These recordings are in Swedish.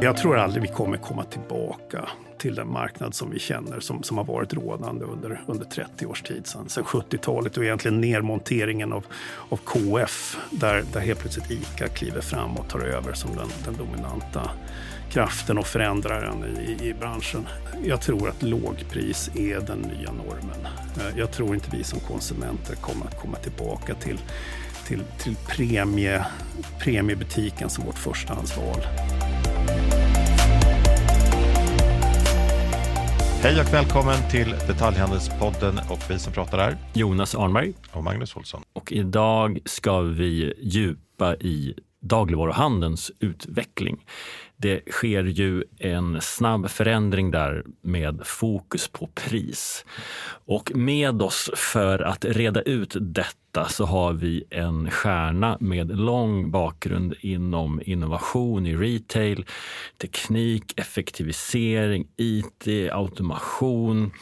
Jag tror aldrig vi kommer komma tillbaka till den marknad som vi känner som, som har varit rådande under, under 30 års tid sedan. Sen 70-talet och egentligen nedmonteringen av, av KF där, där helt plötsligt ICA kliver fram och tar över som den, den dominanta kraften och förändraren i, i branschen. Jag tror att lågpris är den nya normen. Eh, jag tror inte vi som konsumenter kommer att komma tillbaka till, till, till premie, premiebutiken som vårt förstahandsval. Hej och välkommen till Detaljhandelspodden och vi som pratar är Jonas Arnberg och Magnus Olsson. Och idag ska vi djupa i dagligvaruhandelns utveckling. Det sker ju en snabb förändring där med fokus på pris. Och med oss för att reda ut detta så har vi en stjärna med lång bakgrund inom innovation i retail, teknik, effektivisering, IT, automation,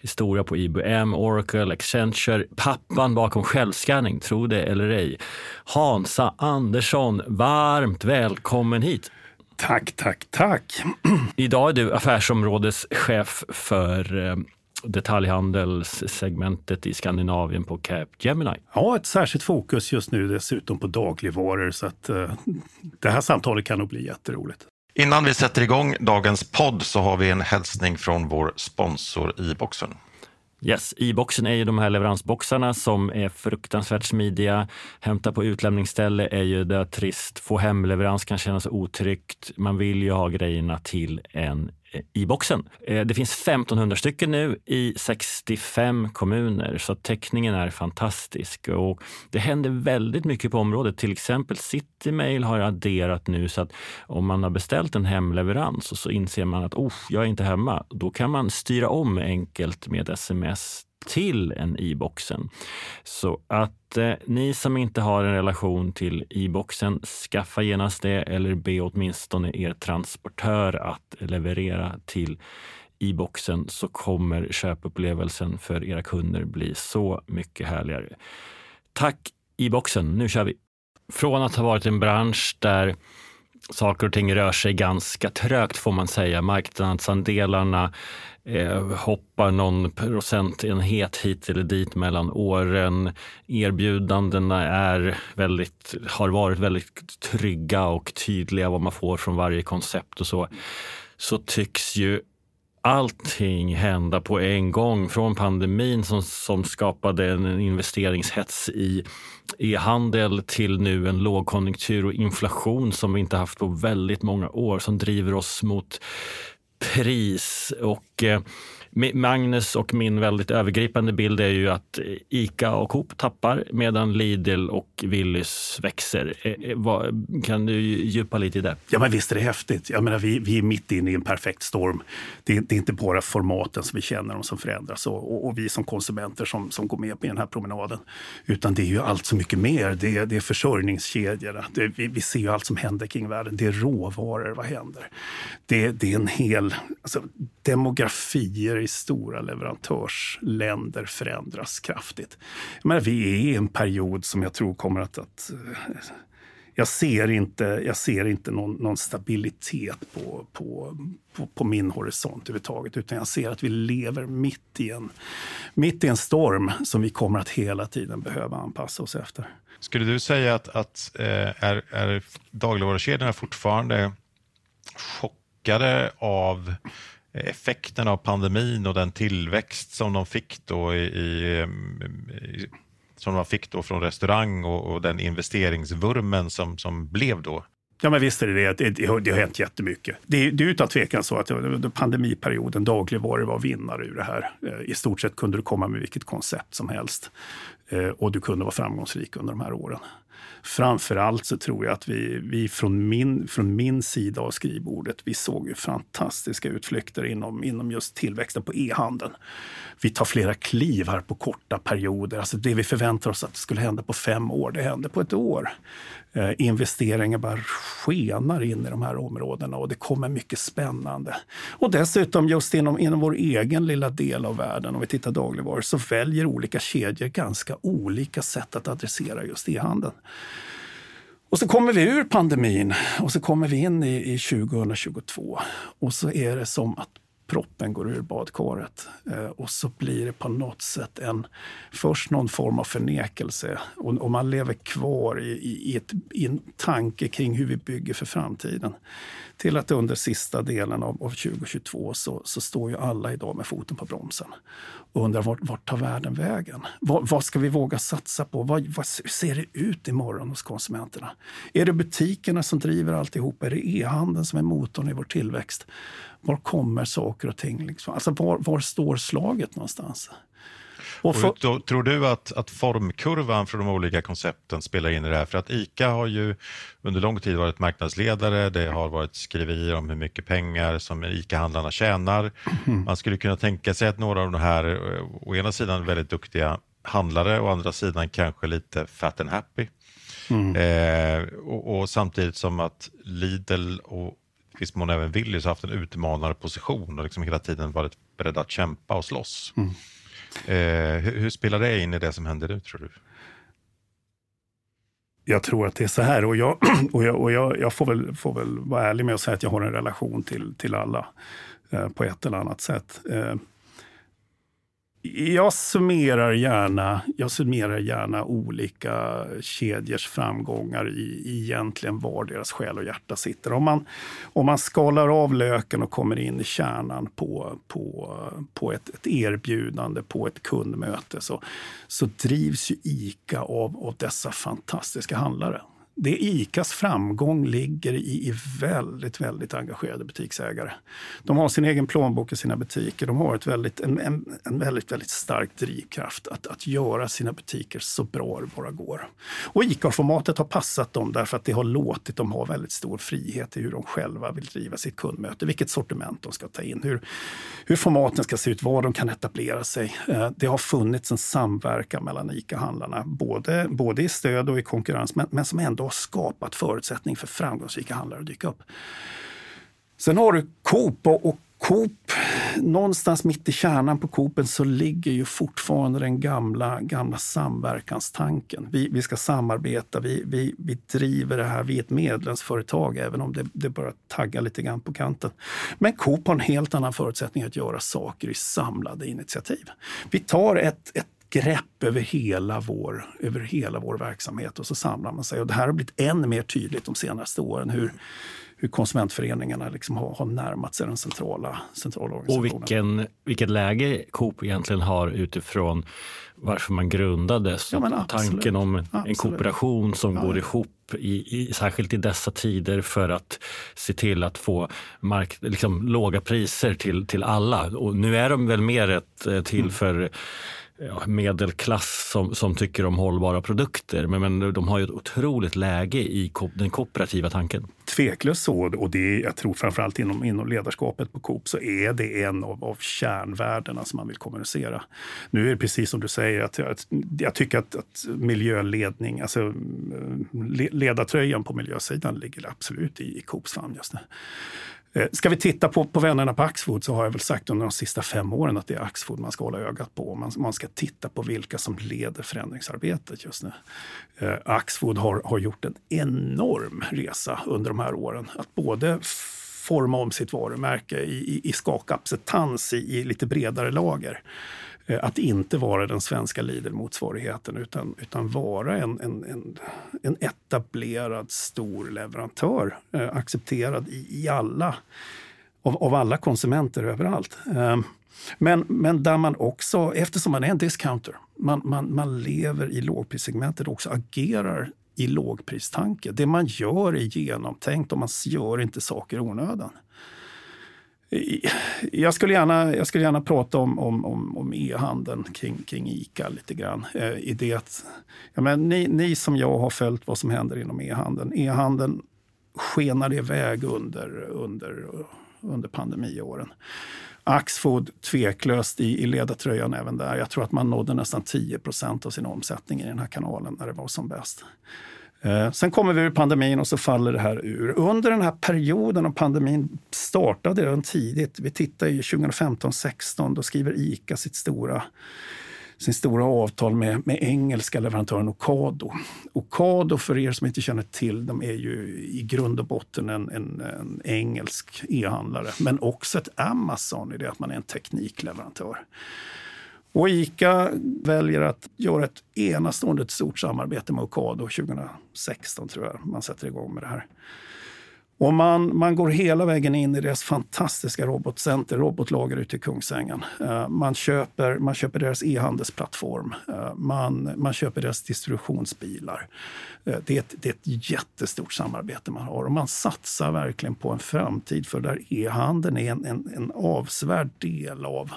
historia på IBM, Oracle, Accenture. Pappan bakom självskanning, tro det eller ej. Hansa Andersson, varmt välkommen hit! Tack, tack, tack. Idag är du affärsområdeschef för eh, detaljhandelssegmentet i Skandinavien på Capgemini. Ja, ett särskilt fokus just nu dessutom på dagligvaror så att uh, det här samtalet kan nog bli jätteroligt. Innan vi sätter igång dagens podd så har vi en hälsning från vår sponsor i-boxen. Yes, i-boxen är ju de här leveransboxarna som är fruktansvärt smidiga. Hämta på utlämningsställe är ju det trist. Få hemleverans kan kännas otryggt. Man vill ju ha grejerna till en i boxen. Eh, det finns 1500 stycken nu i 65 kommuner så täckningen är fantastisk och det händer väldigt mycket på området. Till exempel Citymail har adderat nu så att om man har beställt en hemleverans och så inser man att oh, jag är inte hemma, då kan man styra om enkelt med sms till en i-boxen. Så att eh, ni som inte har en relation till e-boxen, skaffa genast det eller be åtminstone er transportör att leverera till e-boxen så kommer köpupplevelsen för era kunder bli så mycket härligare. Tack e-boxen, nu kör vi! Från att ha varit en bransch där saker och ting rör sig ganska trögt får man säga. Marknadsandelarna eh, hoppar någon procentenhet hit eller dit mellan åren. Erbjudandena är väldigt, har varit väldigt trygga och tydliga vad man får från varje koncept och så. Så tycks ju allting hända på en gång. Från pandemin som, som skapade en investeringshets i e-handel till nu en lågkonjunktur och inflation som vi inte haft på väldigt många år som driver oss mot pris. Och eh, Magnus och min väldigt övergripande bild är ju att Ica och Coop tappar medan Lidl och Willys växer. Eh, eh, kan du djupa lite i det? Ja, men visst är det häftigt. Jag menar, vi, vi är mitt inne i en perfekt storm. Det, det är inte bara formaten som vi känner dem som förändras och, och, och, vi som konsumenter som, som går med på den här promenaden. Utan det är ju allt så mycket mer. Det, det är försörjningskedjorna. Det, vi, vi, ser ju allt som händer kring världen. Det är råvaror. Vad händer? Det, det är en hel alltså, demografier i stora leverantörsländer förändras kraftigt. Jag menar, vi är i en period som jag tror kommer att, att eh, jag ser inte, jag ser inte någon, någon stabilitet på, på, på, på, min horisont överhuvudtaget. Utan jag ser att vi lever mitt i, en, mitt i en storm som vi kommer att hela tiden behöva anpassa oss efter. Skulle du säga att, att eh, är, är dagligvarukedjorna fortfarande chockade av effekten av pandemin och den tillväxt som de fick då i, i, som de fick då från restaurang och, och, den investeringsvurmen som, som blev då? Ja, men visst är det det. Det, det, har, det har hänt jättemycket. Det, det är utan tvekan så att under pandemiperioden dagligvaror var vinnare ur det här. Eh, I stort sett kunde du komma med vilket koncept som helst eh, och du kunde vara framgångsrik under de här åren. Framförallt så tror jag att vi, vi från, min, från min sida av skrivbordet, vi såg ju fantastiska utflykter inom, inom just tillväxten på e-handeln. Vi tar flera kliv här på korta perioder. Alltså det vi förväntar oss att det skulle hända på fem år, det händer på ett år. Eh, investeringar bara skenar in i de här områdena och det kommer mycket spännande. Och dessutom just inom, inom vår egen lilla del av världen, om vi tittar dagligvaror, så väljer olika kedjor ganska olika sätt att adressera just e-handeln. Och så kommer vi ur pandemin och så kommer vi in i, i 2022 och så är det som att proppen går ur badkaret. Eh, och så blir det på något sätt en, först någon form av förnekelse och, och man lever kvar i, i, ett, i, en tanke kring hur vi bygger för framtiden. Till att under sista delen av, av 2022 så, så, står ju alla idag med foten på bromsen och undrar vart, vart tar världen vägen? Vad, vad ska vi våga satsa på? Vad, vad ser det ut imorgon hos konsumenterna? Är det butikerna som driver alltihop? Är det e-handeln som är motorn i vår tillväxt? Var kommer saker och ting? Liksom? Alltså var, var står slaget någonstans? Och för... och tror du att, att formkurvan för de olika koncepten spelar in i det här? För att ICA har ju under lång tid varit marknadsledare. Det har varit skriverier om hur mycket pengar som ICA-handlarna tjänar. Mm. Man skulle kunna tänka sig att några av de här, å ena sidan väldigt duktiga handlare, å andra sidan kanske lite fat and happy. Mm. Eh, och, och, samtidigt som att Lidl och viss mån även Willys haft en utmanande position och liksom hela tiden varit beredda att kämpa och slåss. Mm. Eh, hur, hur, spelar det in i det som händer nu, tror du? Jag tror att det är så här och jag, och jag, och jag, jag får, väl, får väl vara ärlig med att säga att jag har en relation till, till alla eh, på ett eller annat sätt. Eh, jag summerar, gärna, jag summerar gärna olika kedjors framgångar i, i egentligen var deras själ och hjärta sitter. Om man, om man skalar av löken och kommer in i kärnan på, på, på ett, ett erbjudande, på ett kundmöte, så, så drivs ju ICA av, av dessa fantastiska handlare det ICAs framgång ligger i, i väldigt, väldigt engagerade butiksägare. De har sin egen plånbok i sina butiker. De har ett väldigt, en, en, en väldigt, väldigt stark drivkraft att, att göra sina butiker så bra det bara går. Och ICA-formatet har passat dem därför att det har låtit dem ha väldigt stor frihet i hur de själva vill driva sitt kundmöte, vilket sortiment de ska ta in, hur, hur formaten ska se ut, var de kan etablera sig. Eh, det har funnits en samverkan mellan ICA-handlarna, både, både i stöd och i konkurrens, men, men som ändå har skapat förutsättning för framgångsrika handlare att dyka upp. Sen har du Coop och Coop, någonstans mitt i kärnan på Coopen så ligger ju fortfarande den gamla, gamla samverkanstanken. Vi, vi ska samarbeta, vi, vi, vi driver det här, vi är ett medlemsföretag även om det, det börjar tagga lite grann på kanten. Men Coop har en helt annan förutsättning att göra saker i samlade initiativ. Vi tar ett, ett grepp över hela, vår, över hela vår verksamhet och så samlar man sig. Och det här har blivit än mer tydligt de senaste åren hur, hur konsumentföreningarna liksom har, har närmat sig den centrala, centrala organisationen. Och vilken, vilket läge Coop egentligen har utifrån varför man grundades. Ja, tanken om en absolut. kooperation som ja. går ihop i, i, särskilt i dessa tider för att se till att få mark, liksom, låga priser till, till alla. Och nu är de väl mer ett, eh, till mm. för ja, medelklass som, som tycker om hållbara produkter. Men, men de har ju ett otroligt läge i ko den kooperativa tanken. Tveklöst så. Och det, jag tror framförallt inom, inom ledarskapet på Coop så är det en av, av kärnvärdena som man vill kommunicera. Nu är det precis som du säger, att jag, jag tycker att, att miljöledning, alltså eh, ledartröjan på miljösidan ligger absolut i, i Coops famn just nu. Eh, ska vi titta på, på vännerna på Axfood så har jag väl sagt under de sista fem åren att det är Axfood man ska hålla ögat på. Man, man ska titta på vilka som leder förändringsarbetet just nu. Eh, Axfood har, har gjort en enorm resa under de här åren. Att både forma om sitt varumärke i, i, i skakacceptans i, i lite bredare lager Eh, att inte vara den svenska Lidl-motsvarigheten utan, utan vara en, en, en, en etablerad stor leverantör, eh, accepterad i, i alla, av, av, alla konsumenter överallt. Eh, men, men där man också, eftersom man är en discounter, man, man, man lever i lågprissegmentet och också agerar i lågpristanke. Det man gör är genomtänkt och man gör inte saker i onödan. Jag skulle gärna, jag skulle gärna prata om, om, om, om e-handeln kring, kring ICA lite grann. Eh, i det att, ja, men ni, ni som jag har följt vad som händer inom e-handeln. E-handeln skenade iväg under, under, under pandemiåren. Axfood tveklöst i, i ledartröjan även där. Jag tror att man nådde nästan 10% av sin omsättning i den här kanalen när det var som bäst. Eh, sen kommer vi ur pandemin och så faller det här ur. Under den här perioden och pandemin startade redan tidigt. Vi tittar ju 2015-16, då skriver ICA sitt stora sin stora avtal med, med engelska leverantören Ocado. Ocado, för er som inte känner till, de är ju i grund och botten en, en, en engelsk e-handlare, men också ett Amazon i det att man är en teknikleverantör. Och ICA väljer att göra ett enastående stort samarbete med Ocado 2016, 16 tror jag man sätter igång med det här. Och man, man går hela vägen in i deras fantastiska robotcenter, robotlager ute i Kungsängen. Eh, man, köper, man köper deras e-handelsplattform. Eh, man, man köper deras distributionsbilar. Eh, det, är ett, det är ett jättestort samarbete man har och man satsar verkligen på en framtid för där e-handeln är en, en, en avsevärd del av,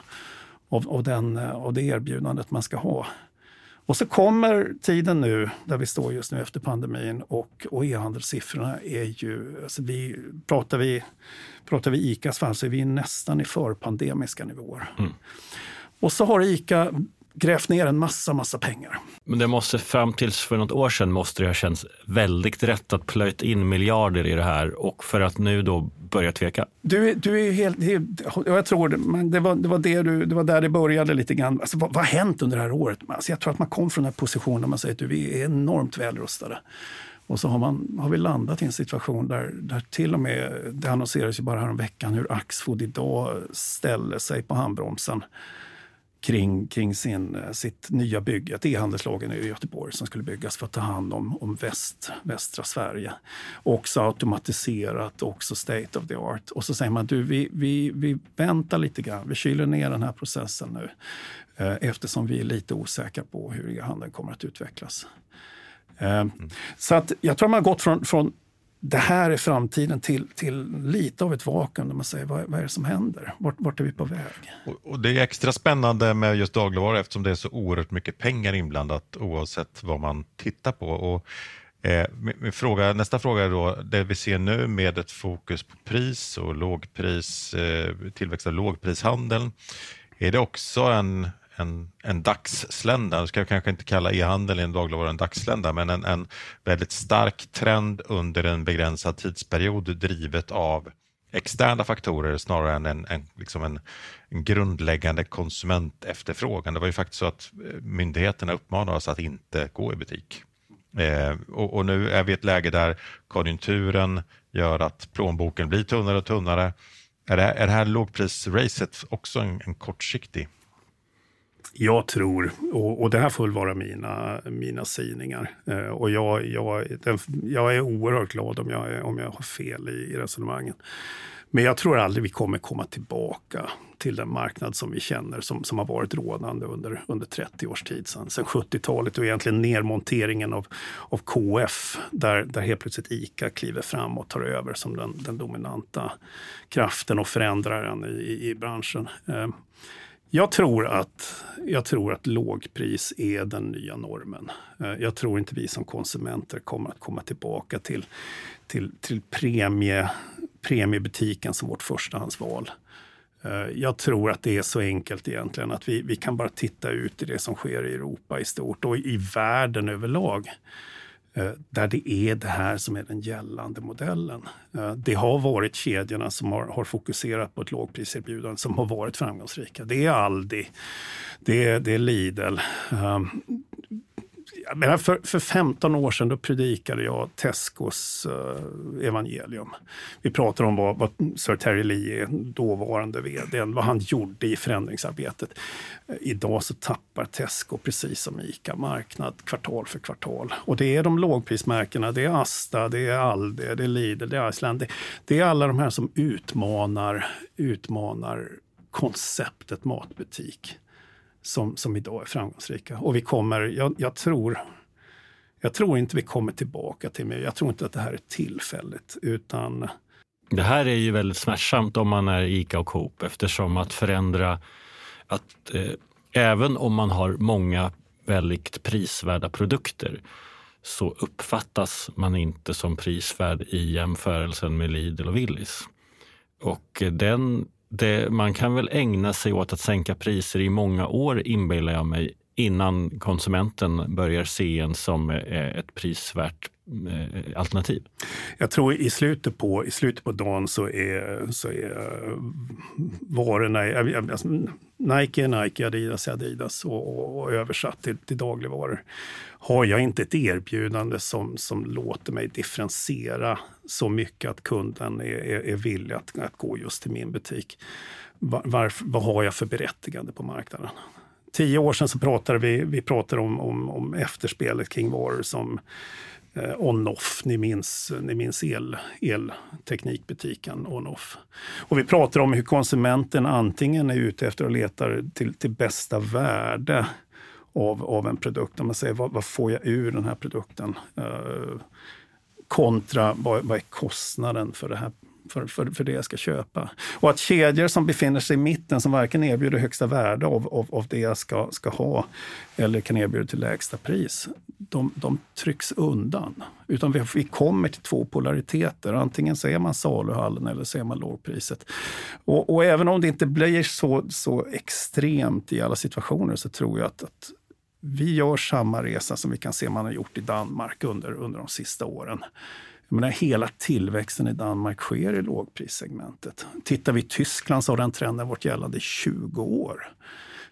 av, av, den, av det erbjudandet man ska ha. Och så kommer tiden nu, där vi står just nu efter pandemin och, och e-handelssiffrorna är ju... Alltså vi, pratar, vi, pratar vi ICAs fall så är vi nästan i förpandemiska nivåer. Mm. Och så har ICA grävt ner en massa, massa pengar. Men det måste fram tills för något år sedan måste det ha känts väldigt rätt att plöjt in miljarder i det här och för att nu då börja tveka? Du, du är helt, jag tror det, men det var, det, var det, du, det var där det började lite grann. Alltså, vad, vad har hänt under det här året? Alltså, jag tror att man kom från den här positionen där man säger att vi är enormt välrustade. Och så har, man, har vi landat i en situation där, där till och med, det annonserades ju bara häromveckan hur Axfood idag ställer sig på handbromsen kring, kring sin, eh, sitt nya bygge, ett e-handelslager i Göteborg som skulle byggas för att ta hand om, om väst, västra Sverige. Också automatiserat, också state of the art. Och så säger man du, vi, vi, vi väntar lite grann, vi kyler ner den här processen nu eh, eftersom vi är lite osäkra på hur e-handeln kommer att utvecklas. Eh, mm. Så att jag tror man har gått från, från det här är framtiden till, till lite av ett vakuum där man säger vad, vad är det som händer? Vart, vart är vi på väg? Och, och, Det är extra spännande med just dagligvaror eftersom det är så oerhört mycket pengar inblandat oavsett vad man tittar på. Och, eh, min fråga, nästa fråga är då, det vi ser nu med ett fokus på pris och lågpris, eh, tillväxt av lågprishandeln. Är det också en en, en dagslända, ska jag kanske inte kalla e-handel i en dagligvara en dagslända, men en, en väldigt stark trend under en begränsad tidsperiod drivet av externa faktorer snarare än en, en, liksom en, en grundläggande konsumentefterfrågan. Det var ju faktiskt så att eh, myndigheterna uppmanade oss att inte gå i butik. Eh, och, och, nu är vi i ett läge där konjunkturen gör att plånboken blir tunnare och tunnare. Är det, är det här lågprisracet också en, en kortsiktig jag tror, och, och det här får väl vara mina, mina sägningar, eh, och jag, jag, jag är oerhört glad om jag, om jag har fel i, i resonemangen. Men jag tror aldrig vi kommer komma tillbaka till den marknad som vi känner som, som har varit rådande under, under 30 års tid sedan. Sedan 70-talet och egentligen nedmonteringen av, av KF där, där helt plötsligt ICA kliver fram och tar över som den, den dominanta kraften och förändraren i, i branschen. Eh, jag tror, att, jag tror att lågpris är den nya normen. Eh, jag tror inte vi som konsumenter kommer att komma tillbaka till, till, till premie, premiebutiken som vårt förstahandsval. Eh, jag tror att det är så enkelt egentligen att vi, vi kan bara titta ut i det som sker i Europa i stort och i världen överlag. Eh, där det är det här som är den gällande modellen. Eh, det har varit kedjorna som har, har fokuserat på ett lågpriserbjudande som har varit framgångsrika. Det är Aldi, det är, det är Lidl. Ehm, jag menar för, för 15 år sedan då predikade jag Tescos uh, evangelium. Vi pratar om vad, vad Sir Terry Lee, dåvarande vd, vad han gjorde i förändringsarbetet. Eh, idag så tappar Tesco, precis som ICA, marknad kvartal för kvartal. Och det är de lågprismärkena, det är Asta, det är Aldi, det är Lidl, det är Iceland. Det, det är alla de här som utmanar, utmanar konceptet matbutik som, som idag är framgångsrika. Och vi kommer, jag, jag, tror, jag tror inte vi kommer tillbaka till mer. Jag tror inte att det här är tillfälligt utan det här är ju väldigt smärtsamt om man är ICA och Coop eftersom att förändra att eh, även om man har många väldigt prisvärda produkter så uppfattas man inte som prisvärd i jämförelsen med Lidl och Willys. Och eh, den det, man kan väl ägna sig åt att sänka priser i många år, inbillar jag mig, innan konsumenten börjar se en som eh, ett prisvärt eh, alternativ? Jag tror i slutet på, i slutet på dagen så är, så är eh, varorna... Alltså, Nike är Nike, Adidas är Adidas och, och översatt till, till dagligvaror. Har jag inte ett erbjudande som, som låter mig differentiera så mycket att kunden är, är, är villig att, att gå just till min butik, var, varför, vad har jag för berättigande på marknaden? Tio år sedan så pratade vi, vi pratade om, om, om efterspelet kring varor som eh, on-off. Ni minns, ni minns el, elteknikbutiken on-off. Och vi pratar om hur konsumenten antingen är ute efter och letar till, till bästa värde av, av en produkt. Om man säger vad, vad får jag ur den här produkten? Eh, kontra vad, vad är kostnaden för det här för, för, för det jag ska köpa. Och att kedjor som befinner sig i mitten, som varken erbjuder högsta värde av, av, av det jag ska, ska ha eller kan erbjuda till lägsta pris, de, de trycks undan. Utan vi, vi kommer till två polariteter. Antingen så är man saluhallen eller så är man lågpriset. Och, och även om det inte blir så, så extremt i alla situationer så tror jag att, att vi gör samma resa som vi kan se man har gjort i Danmark under, under de sista åren. Jag menar, hela tillväxten i Danmark sker i lågprissegmentet. Tittar vi i Tyskland så har den trenden varit gällande i 20 år.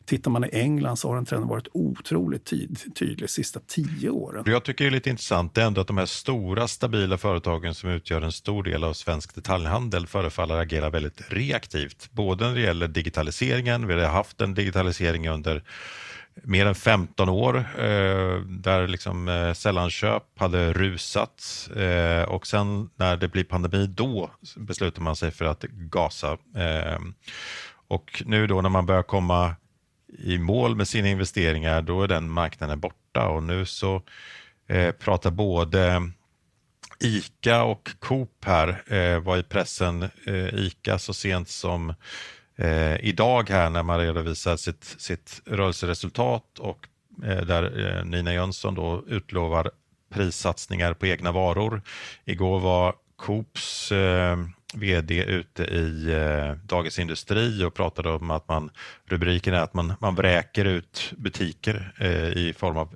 Tittar man i England så har den trenden varit otroligt tyd tydlig de sista tio åren. Jag tycker det är lite intressant det är ändå att de här stora stabila företagen som utgör en stor del av svensk detaljhandel förefaller agera väldigt reaktivt. Både när det gäller digitaliseringen, vi har haft en digitalisering under mer än 15 år eh, där liksom eh, sällanköp hade rusat eh, och sen när det blir pandemi då beslutar man sig för att gasa. Eh, och nu då när man börjar komma i mål med sina investeringar då är den marknaden borta och nu så eh, pratar både ICA och Coop här eh, var i pressen. Eh, ICA så sent som eh, idag här när man redovisar sitt, sitt rörelseresultat och eh, där eh, Nina Jönsson då utlovar prissatsningar på egna varor. Igår var Coops eh, vd ute i eh, Dagens Industri och pratade om att man, rubriken är att man, man vräker ut butiker eh, i form av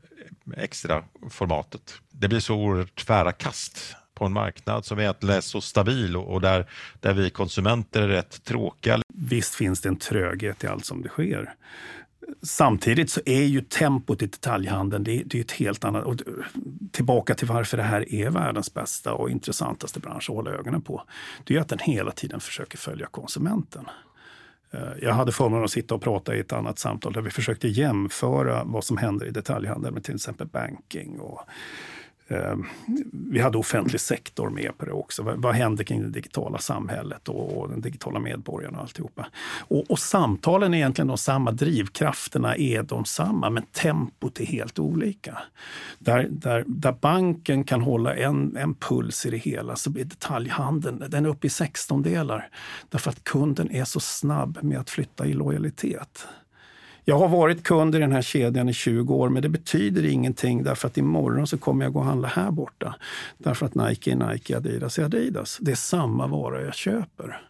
extra formatet. Det blir så oerhört tvära kast på en marknad som egentligen är så stabil och där, där vi konsumenter är rätt tråkiga. Visst finns det en tröghet i allt som det sker. Samtidigt så är ju tempot i detaljhandeln det, det är ett helt annat. Och tillbaka till varför det här är världens bästa och intressantaste bransch att hålla ögonen på. Det är att den hela tiden försöker följa konsumenten. Eh, jag hade förmånen att sitta och prata i ett annat samtal där vi försökte jämföra vad som händer i detaljhandeln med till exempel banking och Eh, vi hade offentlig sektor med på det också. Vad händer kring det digitala samhället och, den digitala medborgaren och alltihopa. Och, och samtalen är egentligen de samma, drivkrafterna är de samma, men tempot är helt olika. Där, där, där banken kan hålla en, en puls i det hela så blir detaljhandeln den är uppe i 16 delar. Därför att kunden är så snabb med att flytta i lojalitet. Jag har varit kund i den här kedjan i 20 år, men det betyder ingenting därför att imorgon så kommer jag gå och handla här borta. Därför att Nike är Nike, Adidas är Adidas. Det är samma vara jag köper.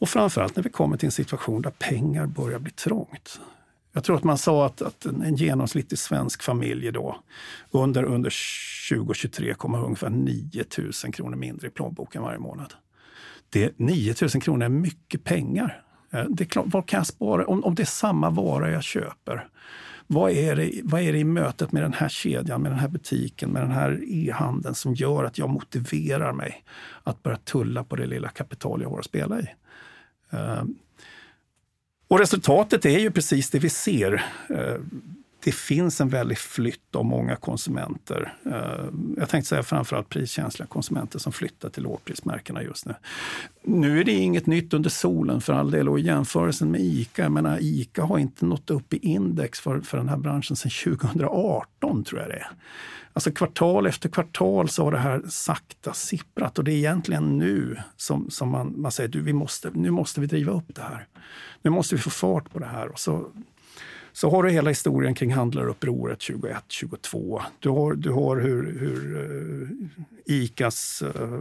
Och framförallt när vi kommer till en situation där pengar börjar bli trångt. Jag tror att man sa att, att en genomsnittlig svensk familj då under, under 2023 kommer ha ungefär 9 000 kronor mindre i plånboken varje månad. Det, 9 000 kronor är mycket pengar Eh, det är klart, vad kan jag spara? Om, om det är samma vara jag köper, vad är, det, vad är det i mötet med den här kedjan, med den här butiken, med den här e-handeln som gör att jag motiverar mig att börja tulla på det lilla kapital jag har att spela i? Eh, och resultatet är ju precis det vi ser. Eh, det finns en väldig flytt av många konsumenter. Eh, jag tänkte säga framförallt priskänsliga konsumenter som flyttar till lågprismärkena just nu. Nu är det inget nytt under solen för all del och i jämförelsen med ICA, jag menar ICA har inte nått upp i index för, för den här branschen sedan 2018 tror jag det är. Alltså kvartal efter kvartal så har det här sakta sipprat och det är egentligen nu som, som man, man säger du, vi måste, nu måste vi driva upp det här. Nu måste vi få fart på det här. Och så så har du hela historien kring handlarupproret 21-22. Du har, du har hur, hur eh, uh, ICAs uh, eh,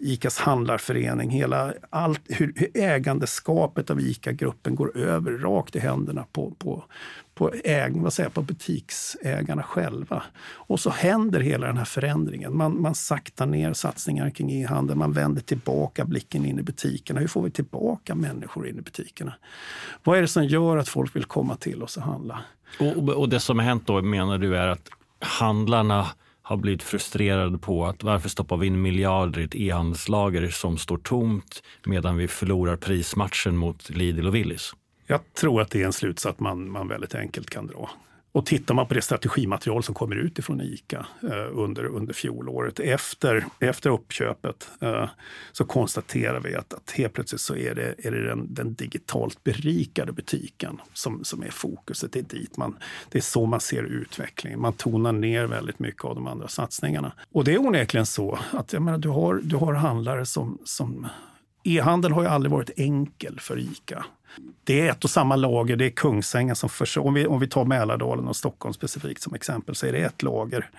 ICAs handlarförening, hela allt, hur, hur ägandeskapet av ICA-gruppen går över rakt i händerna på, på, på, äg, vad säger, på butiksägarna själva. Och så händer hela den här förändringen. Man, man saktar ner satsningar kring e-handel, man vänder tillbaka blicken in i butikerna. Hur får vi tillbaka människor in i butikerna? Vad är det som gör att folk vill komma till oss och handla? Och, och det som har hänt då menar du är att handlarna har blivit frustrerad på att varför stoppar vi in miljarder i ett e-handelslager som står tomt medan vi förlorar prismatchen mot Lidl och Willys? Jag tror att det är en slutsats man, man väldigt enkelt kan dra. Och tittar man på det strategimaterial som kommer ut ifrån ICA eh, under, under fjolåret efter, efter uppköpet eh, så konstaterar vi att, att helt plötsligt så är det, är det den, den, digitalt berikade butiken som, som är fokuset. Det är, dit man, det är så man ser utvecklingen. Man tonar ner väldigt mycket av de andra satsningarna. Och det är onekligen så att jag menar, du, har, du har handlare som, som E-handeln har ju aldrig varit enkel för ICA. Det är ett och samma lager, det är Kungsängen som försörjer. Om vi, om vi tar Mälardalen och Stockholm specifikt som exempel så är det ett lager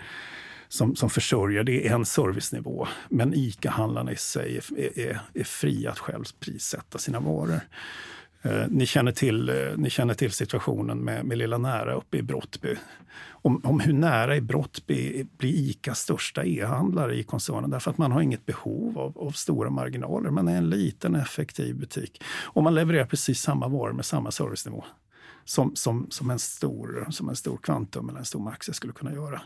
som, som försörjer, det är en servicenivå. Men ICA-handlarna i sig är, är, är fria att själv prissätta sina varor. Eh, ni, känner till, eh, ni känner till situationen med, med Lilla Nära uppe i Brottby. Om, om hur nära i Brottby blir ICA största e-handlare i koncernen därför att man har inget behov av, av, stora marginaler. Man är en liten effektiv butik och man levererar precis samma varor med samma servicenivå som, som, som, en, stor, som en stor Kvantum eller en stor Maxi skulle kunna göra.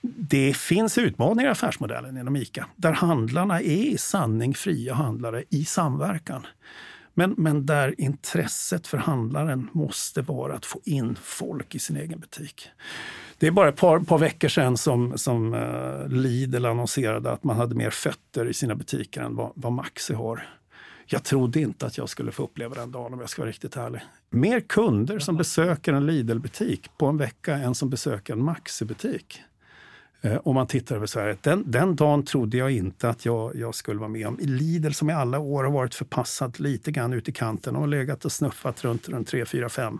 Det finns utmaningar i affärsmodellen inom ICA där handlarna är i sanning fria handlare i samverkan. Men, men där intresset för handlaren måste vara att få in folk i sin egen butik. Det är bara ett par, par veckor sedan som, som uh, Lidl annonserade att man hade mer fötter i sina butiker än vad, vad Maxi har. Jag trodde inte att jag skulle få uppleva den dagen om jag ska vara riktigt ärlig. Mer kunder som besöker en Lidl-butik på en vecka än som besöker en Maxi-butik. Eh, om man tittar över Sverige. Den, den dagen trodde jag inte att jag, jag skulle vara med om. Lidl som i alla år har varit förpassad lite grann ut i kanten och legat och snuffat runt, runt 3, 4, 5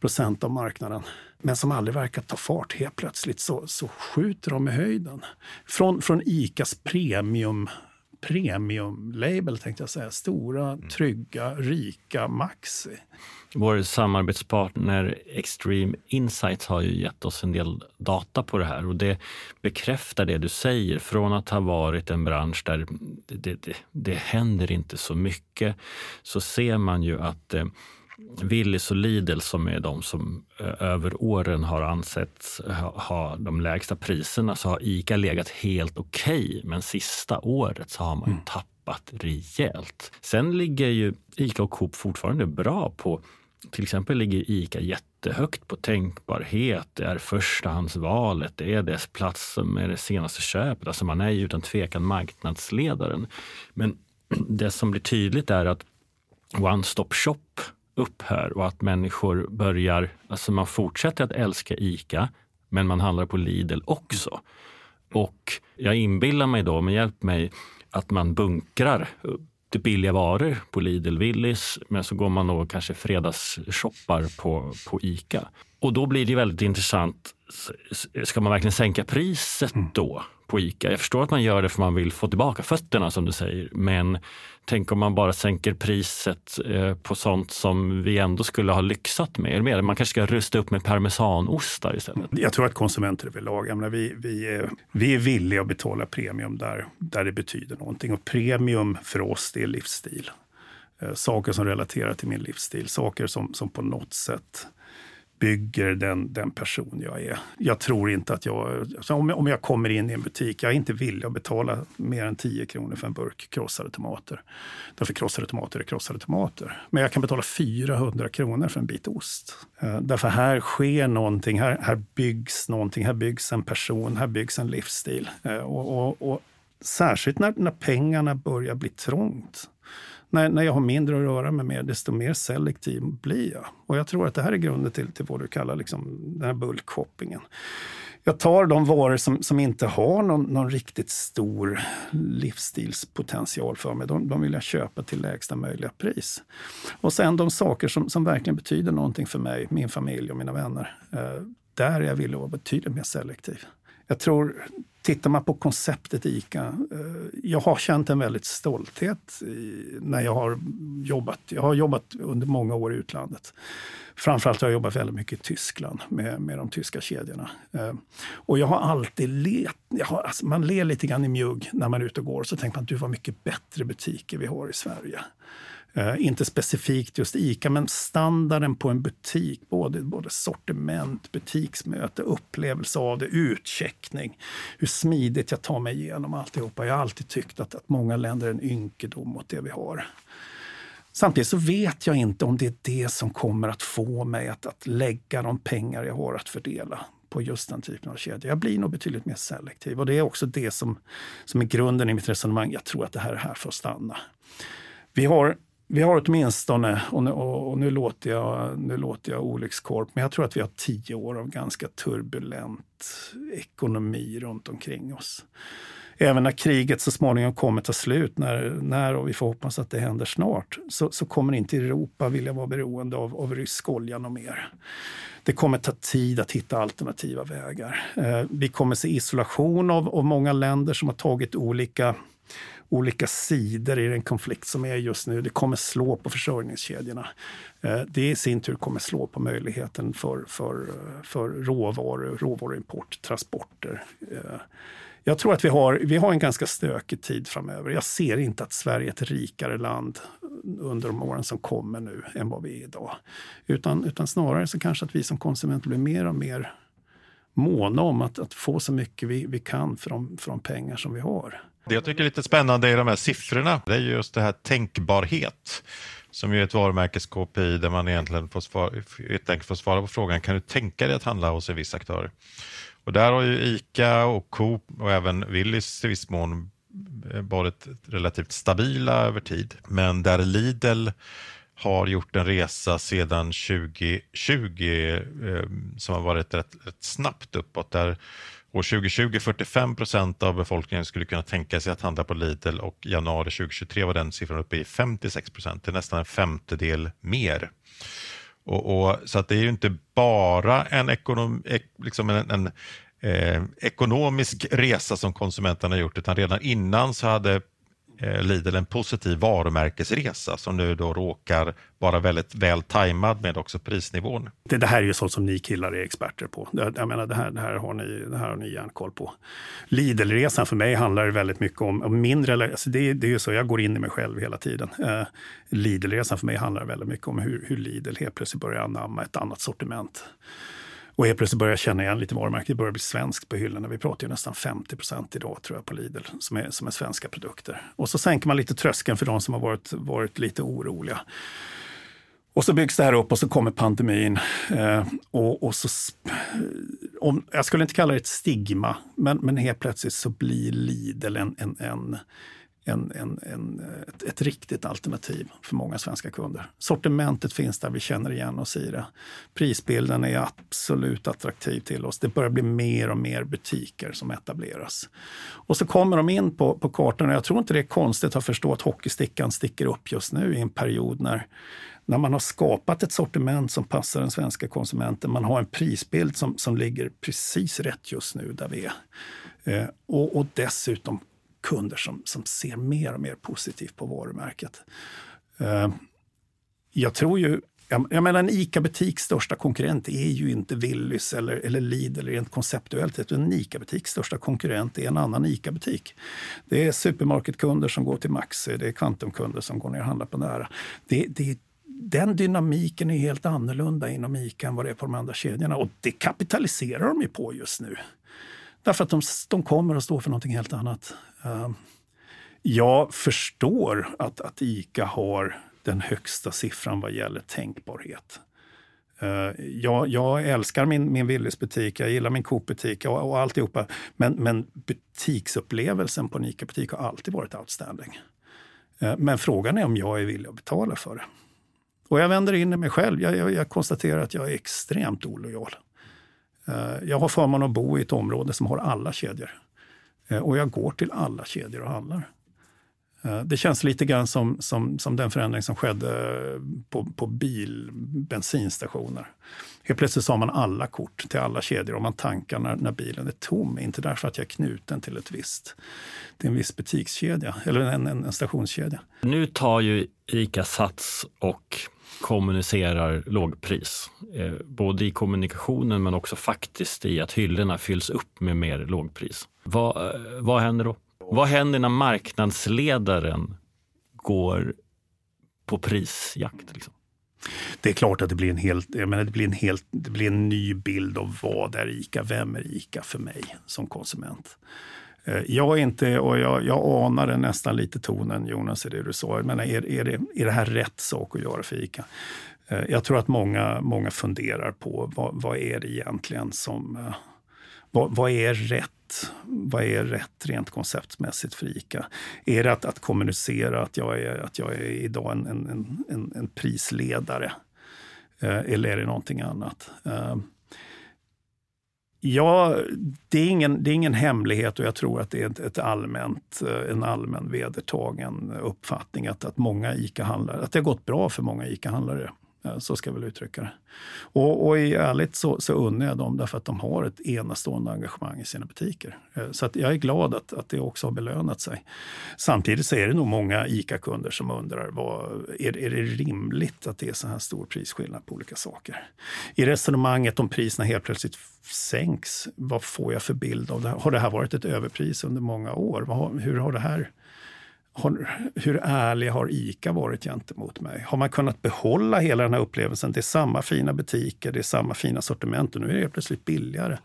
procent av marknaden. Men som aldrig verkar ta fart. Helt plötsligt så, så skjuter de i höjden. Från, från Icas premium premium-label, tänkte jag säga. Stora, mm. trygga, rika Maxi. Vår samarbetspartner Extreme Insights har ju gett oss en del data på det här och det bekräftar det du säger. Från att ha varit en bransch där det, det, det händer inte så mycket så ser man ju att eh, Willys och Lidl som är de som eh, över åren har ansetts ha de lägsta priserna så har ICA legat helt okej. Okay, men sista året så har man mm. tappat rejält. Sen ligger ju ICA och Coop fortfarande bra på till exempel ligger ICA jättehögt på tänkbarhet. Det är förstahandsvalet, det är dess plats som är det senaste köpet. Alltså man är ju utan tvekan marknadsledaren. Men det som blir tydligt är att One Stop upp upphör och att människor börjar, alltså man fortsätter att älska ICA, men man handlar på Lidl också. Och jag inbillar mig då, men hjälp mig, att man bunkrar det billiga varor på Lidl, Willys, men så går man och kanske fredagsshoppar på, på ICA. Och då blir det väldigt intressant. Ska man verkligen sänka priset mm. då? På ICA. Jag förstår att man gör det för man vill få tillbaka fötterna som du säger. Men tänk om man bara sänker priset eh, på sånt som vi ändå skulle ha lyxat med. Man kanske ska rusta upp med parmesanostar istället. Jag tror att konsumenter överlag, jag menar, vi, vi, är, vi är villiga att betala premium där, där det betyder någonting. Och premium för oss, det är livsstil. Eh, saker som relaterar till min livsstil, saker som, som på något sätt bygger den, den person jag är. Jag tror inte att jag... Alltså om, jag... om jag kommer in i en butik, jag är inte villig att betala mer än 10 kronor för en burk krossade tomater. Därför krossade tomater är krossade tomater. Men jag kan betala 400 kronor för en bit ost. Eh, därför här sker någonting, här, här byggs någonting, här byggs en person, här byggs en livsstil. Eh, och, och, och, särskilt när, när pengarna börjar bli trångt när, när jag har mindre att röra mig med, desto mer selektiv blir jag. Och jag tror att det här är grunden till, till vad du kallar liksom den här bulkshoppingen. Jag tar de varor som, som inte har någon, någon riktigt stor livsstilspotential för mig. De, de vill jag köpa till lägsta möjliga pris. Och sen de saker som, som verkligen betyder någonting för mig, min familj och mina vänner. Eh, där är jag villig att vara betydligt mer selektiv. Jag tror tittar man på konceptet ICA, eh, jag har känt en väldigt stolthet när jag har jobbat. Jag har jobbat under många år i utlandet. Framförallt har jag jobbat väldigt mycket i Tyskland med, med de tyska kedjorna. Eh, och jag har alltid let, jag har, alltså man ler lite grann i mjugg när man är ute och går. Så tänker man du vad mycket bättre butiker vi har i Sverige. Eh, inte specifikt just ICA, men standarden på en butik, både, både sortiment, butiksmöte, upplevelse av det, utcheckning, hur smidigt jag tar mig igenom alltihopa. Jag har alltid tyckt att, att många länder är en ynkedom mot det vi har. Samtidigt så vet jag inte om det är det som kommer att få mig att, att lägga de pengar jag har att fördela på just den typen av kedja. Jag blir nog betydligt mer selektiv och det är också det som, som är grunden i mitt resonemang. Jag tror att det här är här för att stanna. Vi har vi har åtminstone, och nu, och nu, låter jag, nu låter jag olyckskorp, men jag tror att vi har tio år av ganska turbulent ekonomi runt omkring oss. Även när kriget så småningom kommer ta slut, när, när och vi får hoppas att det händer snart, så, så kommer inte Europa vilja vara beroende av, av rysk olja och mer. Det kommer ta tid att hitta alternativa vägar. Eh, vi kommer se isolation av, av många länder som har tagit olika olika sidor i den konflikt som är just nu. Det kommer slå på försörjningskedjorna. Eh, det i sin tur kommer slå på möjligheten för, för, för råvaror, råvaruimport, transporter. Eh, jag tror att vi har, vi har en ganska stökig tid framöver. Jag ser inte att Sverige är ett rikare land under de åren som kommer nu än vad vi är idag. Utan, utan snarare så kanske att vi som konsumenter blir mer och mer måna om att, att få så mycket vi, vi kan för de, för de pengar som vi har. Det jag tycker är lite spännande i de här siffrorna, det är just det här tänkbarhet som ju är ett varumärkes-KPI där man egentligen får svara, helt enkelt får svara på frågan, kan du tänka dig att handla hos en viss aktör? Och där har ju ICA och Coop och även Willys i viss mån eh, varit relativt stabila över tid. Men där Lidl har gjort en resa sedan 2020 eh, som har varit rätt, rätt snabbt uppåt. Där År 2020 45 procent av befolkningen skulle kunna tänka sig att handla på Lidl och januari 2023 var den siffran uppe i 56 procent. Det är nästan en femtedel mer. Och, och, så att det är ju inte bara en, ekonom, ek, liksom en, en eh, ekonomisk resa som konsumenterna gjort utan redan innan så hade Eh, Lidl en positiv varumärkesresa som nu då råkar vara väldigt väl tajmad med också prisnivån. Det, det här är ju sånt som ni killar är experter på. Jag menar, det här, det här, har, ni, det här har ni järnkoll på. Lidl-resan för mig handlar väldigt mycket om, om mindre, alltså det, det är ju så, jag går in i mig själv hela tiden. Eh, Lidl-resan för mig handlar väldigt mycket om hur, hur Lidl helt plötsligt börjar anamma ett annat sortiment. Och helt plötsligt börjar jag känna igen lite varumärken. Det börjar bli svenskt på hyllorna. Vi pratar ju nästan 50 procent idag tror jag på Lidl som är, som är svenska produkter. Och så sänker man lite tröskeln för de som har varit, varit lite oroliga. Och så byggs det här upp och så kommer pandemin. Eh, och, och, så, om, jag skulle inte kalla det ett stigma, men, men helt plötsligt så blir Lidl en, en, en en, en, en, ett, ett, riktigt alternativ för många svenska kunder. Sortimentet finns där, vi känner igen oss i det. Prisbilden är absolut attraktiv till oss. Det börjar bli mer och mer butiker som etableras. Och så kommer de in på, på kartan och jag tror inte det är konstigt att förstå att hockeystickan sticker upp just nu i en period när när man har skapat ett sortiment som passar den svenska konsumenten, man har en prisbild som, som ligger precis rätt just nu där vi är. Eh, och, och dessutom kunder som, som ser mer och mer positivt på varumärket. Eh, jag tror ju jag, jag menar en ICA-butiks största konkurrent är ju inte Willys eller, eller Lidl rent konceptuellt. En ICA-butiks största konkurrent är en annan ICA-butik. Det är supermarketkunder som går till Maxi, det är Kvantumkunder som går ner och handlar på Nära. Det, det, den dynamiken är helt annorlunda inom ICA än vad det är på de andra kedjorna och det kapitaliserar de ju på just nu. Därför att de, de kommer att stå för någonting helt annat. Ehm, jag förstår att, att ICA har den högsta siffran vad gäller tänkbarhet. Ehm, jag, jag, älskar min, min Willys butik, jag gillar min Coop-butik och, och alltihopa. Men, men butiksupplevelsen på en ICA-butik har alltid varit outstanding. Ehm, men frågan är om jag är villig att betala för det. Och jag vänder in i mig själv. Jag, jag, jag konstaterar att jag är extremt olojal. Jag har förmånen att bo i ett område som har alla kedjor. Eh, och jag går till alla kedjor och handlar. Eh, det känns lite grann som, som, som den förändring som skedde på, på bil, bensinstationer. Helt plötsligt sa har man alla kort till alla kedjor och man tankar när, när bilen är tom. Inte därför att jag är knuten till ett visst, till en viss butikskedja eller en, en, en stationskedja. Nu tar ju ICA Sats och kommunicerar lågpris. Eh, både i kommunikationen men också faktiskt i att hyllorna fylls upp med mer lågpris. Vad, eh, vad händer då? Vad händer när marknadsledaren går på prisjakt? Liksom? Det är klart att det blir en helt, jag menar, det blir en helt, det blir en ny bild av vad är ICA, vem är ICA för mig som konsument. Eh, jag är inte, och jag, jag anade nästan lite tonen Jonas i det du sa, men är, är, det, är det här rätt sak att göra för ICA? Eh, jag tror att många, många funderar på vad, vad är det egentligen som, eh, vad, vad är rätt vad är rätt rent konceptmässigt för ICA? Är det att, att kommunicera att jag är, att jag är idag en, en, en, en prisledare? Eller är det någonting annat? Ja, det är, ingen, det är ingen hemlighet och jag tror att det är ett, ett allmänt, eh, en allmän vedertagen uppfattning att, att många ICA-handlare, att det har gått bra för många ICA-handlare. Eh, så ska jag väl uttrycka det. Och, och i ärligt så, så unnar jag dem därför att de har ett enastående engagemang i sina butiker. Eh, så att jag är glad att, att det också har belönat sig. Samtidigt så är det nog många ICA-kunder som undrar, vad, är, är det rimligt att det är så här stor prisskillnad på olika saker? I resonemanget om priserna helt plötsligt sänks, vad får jag för bild av det här? Har det här varit ett överpris under många år? hur har det här har, hur ärlig har ICA varit gentemot mig? Har man kunnat behålla hela den här upplevelsen? Det är samma fina butiker, det är samma fina sortiment och nu är det plötsligt billigare.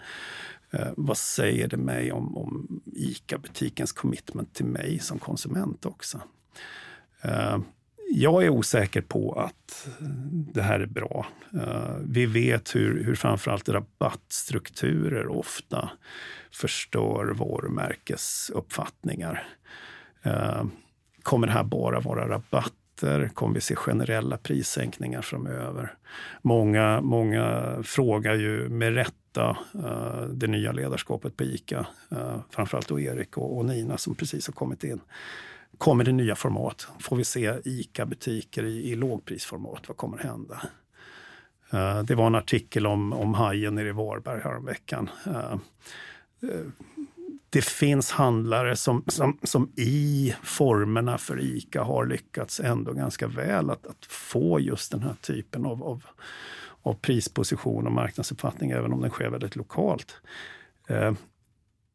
Eh, vad säger det mig om, om ICA-butikens commitment till mig som konsument också? Eh, jag är osäker på att det här är bra. Eh, vi vet hur, hur framförallt rabattstrukturer ofta förstör varumärkesuppfattningar. Eh, kommer det här bara vara rabatter? Kommer vi se generella prissänkningar framöver? Många, många frågar ju med rätta uh, det nya ledarskapet på ICA, uh, framförallt då Erik och, och Nina som precis har kommit in. Kommer det nya format? Får vi se ICA-butiker i, i lågprisformat? Vad kommer hända? Uh, det var en artikel om, om hajen nere i Varberg häromveckan. Det finns handlare som, som, som i formerna för ICA har lyckats ändå ganska väl att, att få just den här typen av, av, av prisposition och marknadsuppfattning, även om den sker väldigt lokalt. Eh,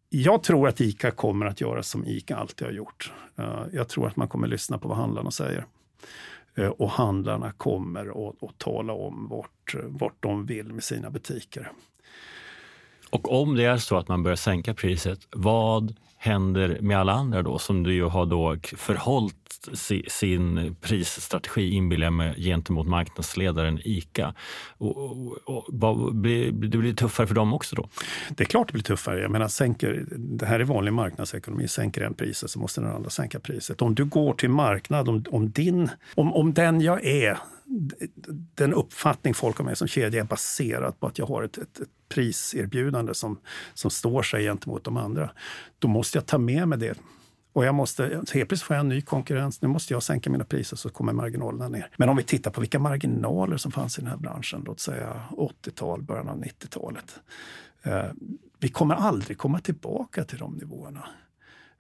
jag tror att ICA kommer att göra som ICA alltid har gjort. Eh, jag tror att man kommer lyssna på vad handlarna säger. Eh, och handlarna kommer att, att tala om vart, vart de vill med sina butiker. Och om det är så att man börjar sänka priset, vad händer med alla andra då som du ju har då förhållit sin prisstrategi inbillar med, gentemot marknadsledaren ICA. Och, och, och, blir, det blir tuffare för dem också då? Det är klart det blir tuffare. Jag menar, sänker, det här är vanlig marknadsekonomi. Sänker en priset så måste den andra sänka priset. Om du går till marknad, om, om, din, om, om den jag är den uppfattning folk har med som kedja är baserad på att jag har ett, ett, ett, priserbjudande som, som står sig gentemot de andra. Då måste jag ta med mig det. Och jag måste, helt plötsligt får jag en ny konkurrens. Nu måste jag sänka mina priser så kommer marginalerna ner. Men om vi tittar på vilka marginaler som fanns i den här branschen, låt säga 80-tal, början av 90-talet. Eh, vi kommer aldrig komma tillbaka till de nivåerna.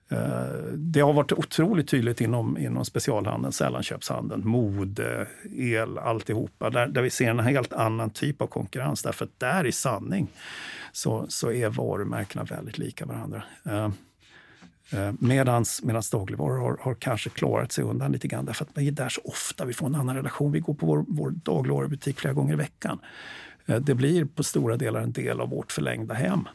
Eh, det har varit otroligt tydligt inom, inom specialhandeln, sällanköpshandeln, mode, el, alltihopa. Där, där vi ser en helt annan typ av konkurrens. Därför att där i sanning så, så är varumärkena väldigt lika varandra. Medan medans, medans dagligvaror har, har, kanske klarat sig undan lite grann därför att vi är där så ofta. Vi får en annan relation. Vi går på vår, vår dagligvarubutik flera gånger i veckan. Det blir på stora delar en del av vårt förlängda hem.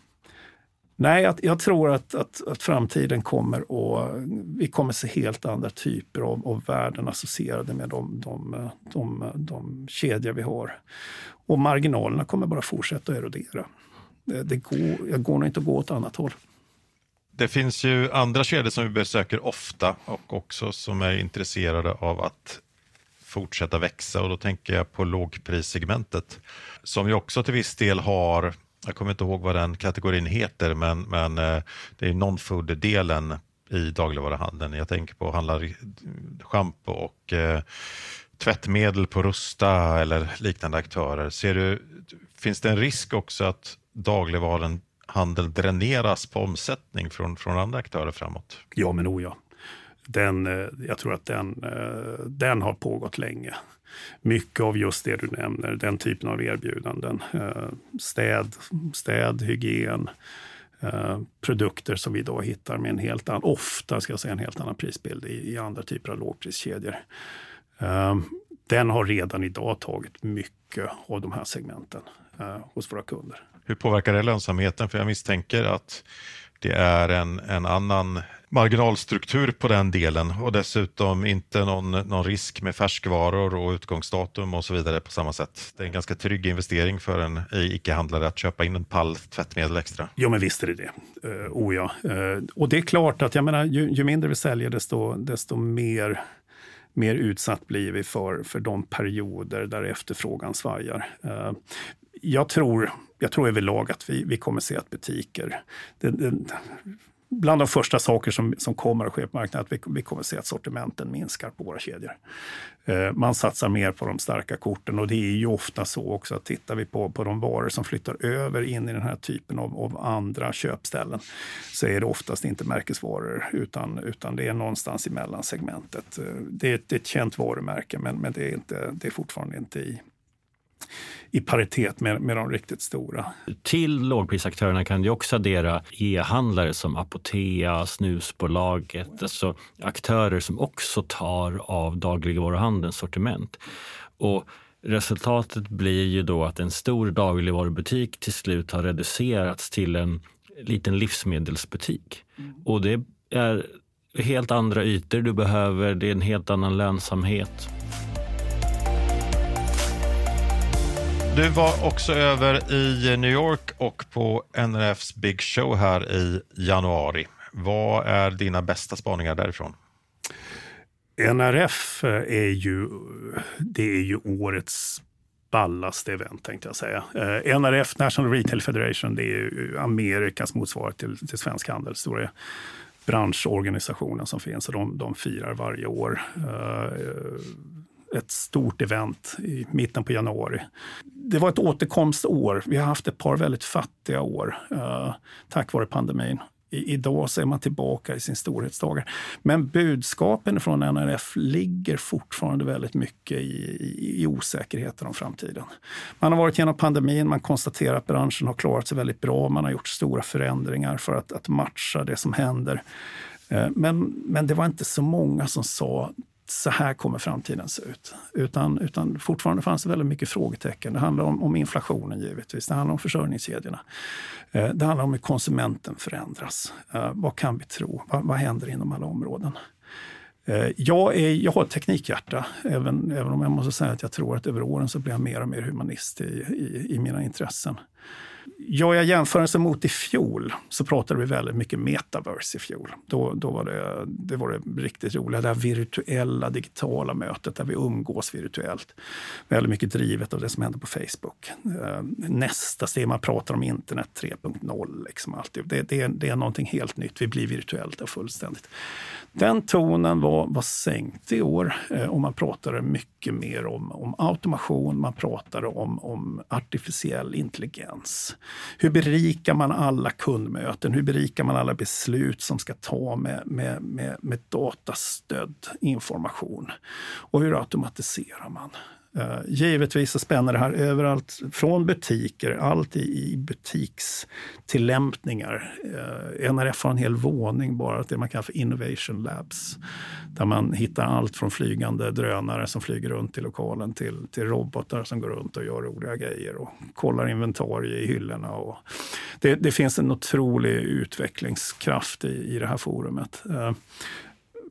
Nej, jag, jag tror att, att, att, framtiden kommer och vi kommer se helt andra typer av, av värden associerade med de, de, de, de kedjor vi har. Och marginalerna kommer bara fortsätta erodera. Det, det går, jag går nog inte att gå åt annat håll. Det finns ju andra kedjor som vi besöker ofta och också som är intresserade av att fortsätta växa och då tänker jag på lågprissegmentet som ju också till viss del har jag kommer inte ihåg vad den kategorin heter, men, men eh, det är non-food-delen i dagligvaruhandeln. Jag tänker på handlar schampo och eh, tvättmedel på Rusta eller liknande aktörer. Ser du, finns det en risk också att dagligvaruhandeln dräneras på omsättning från, från andra aktörer framåt? Ja, men o ja. Den, eh, jag tror att den, eh, den har pågått länge. Mycket av just det du nämner, den typen av erbjudanden. Eh, städ, städ hygien, eh, produkter som vi idag hittar med en helt annan, ofta ska jag säga en helt annan prisbild i, i andra typer av lågpriskedjor. Eh, den har redan idag tagit mycket av de här segmenten hos våra kunder. Hur påverkar det lönsamheten? För jag misstänker att det är en, en annan marginalstruktur på den delen och dessutom inte någon, någon risk med färskvaror och utgångsdatum och så vidare på samma sätt. Det är en ganska trygg investering för en icke-handlare att köpa in en pall tvättmedel extra. Jo, men visst är det det. Uh, oh ja. Uh, och det är klart att jag menar, ju, ju mindre vi säljer, desto, desto mer mer utsatt blir vi för, för de perioder där efterfrågan svajar. Uh, jag tror, jag tror överlag att vi, vi kommer se att butiker... Det, det, bland de första saker som, som kommer att ske på marknaden att vi, vi kommer att se att sortimenten minskar på våra kedjor. Eh, man satsar mer på de starka korten och det är ju ofta så också att tittar vi på, på de varor som flyttar över in i den här typen av, av andra köpställen så är det oftast inte märkesvaror utan, utan det är någonstans i mellansegmentet. Eh, det, är, det är ett känt varumärke men, men det, är inte, det är fortfarande inte i, i paritet med, med de riktigt stora. Till lågprisaktörerna kan du också addera e-handlare som Apotea, Snusbolaget, alltså aktörer som också tar av dagligvaruhandelns sortiment. Och resultatet blir ju då att en stor dagligvarubutik till slut har reducerats till en liten livsmedelsbutik. Mm. Och det är helt andra ytor du behöver, det är en helt annan lönsamhet. Du var också över i New York och på NRFs Big Show här i januari. Vad är dina bästa spaningar därifrån? NRF är ju, det är ju årets ballaste event tänkte jag säga. Eh, NRF, National Retail Federation, det är ju Amerikas motsvarighet till, till Svensk Handel, stora branschorganisationen som finns och de, de firar varje år. Eh, ett stort event i mitten på januari. Det var ett återkomstår. Vi har haft ett par väldigt fattiga år eh, tack vare pandemin. I, idag så är man tillbaka i sin storhetsdagar. Men budskapen från NRF ligger fortfarande väldigt mycket i, i, i osäkerheten om framtiden. Man har varit igenom pandemin, man konstaterar att branschen har klarat sig väldigt bra. Man har gjort stora förändringar för att, att matcha det som händer. Eh, men, men det var inte så många som sa så här kommer framtiden se ut. Utan, utan fortfarande fanns det väldigt mycket frågetecken. Det handlar om, om inflationen givetvis, det handlar om försörjningskedjorna. Eh, det handlar om hur konsumenten förändras. Eh, vad kan vi tro? Vad, vad händer inom alla områden? Eh, jag, är, jag har ett teknikhjärta, även, även om jag måste säga att jag tror att över åren så blir jag mer och mer humanist i, i, i mina intressen. Gör jag jämförelse mot i fjol så pratade vi väldigt mycket metaverse i fjol. Då, då var det, det var det riktigt roliga, det här virtuella digitala mötet där vi umgås virtuellt. Väldigt mycket drivet av det som händer på Facebook. Eh, nästa steg, man pratar om internet 3.0. Liksom det, det, det är någonting helt nytt, vi blir virtuellt fullständigt. Den tonen var, var sänkt i år eh, och man pratade mycket mer om, om automation, man pratade om, om artificiell intelligens. Hur berikar man alla kundmöten? Hur berikar man alla beslut som ska ta med, med, med, med datastödd information? Och hur automatiserar man? Eh, givetvis så spänner det här överallt, från butiker, allt i, butikstillämpningar. Eh, NRF har en hel våning bara, det man kallar för Innovation Labs. Där man hittar allt från flygande drönare som flyger runt i lokalen till, till robotar som går runt och gör roliga grejer och kollar inventarier i hyllorna. Och det, det finns en otrolig utvecklingskraft i, i det här forumet. Eh,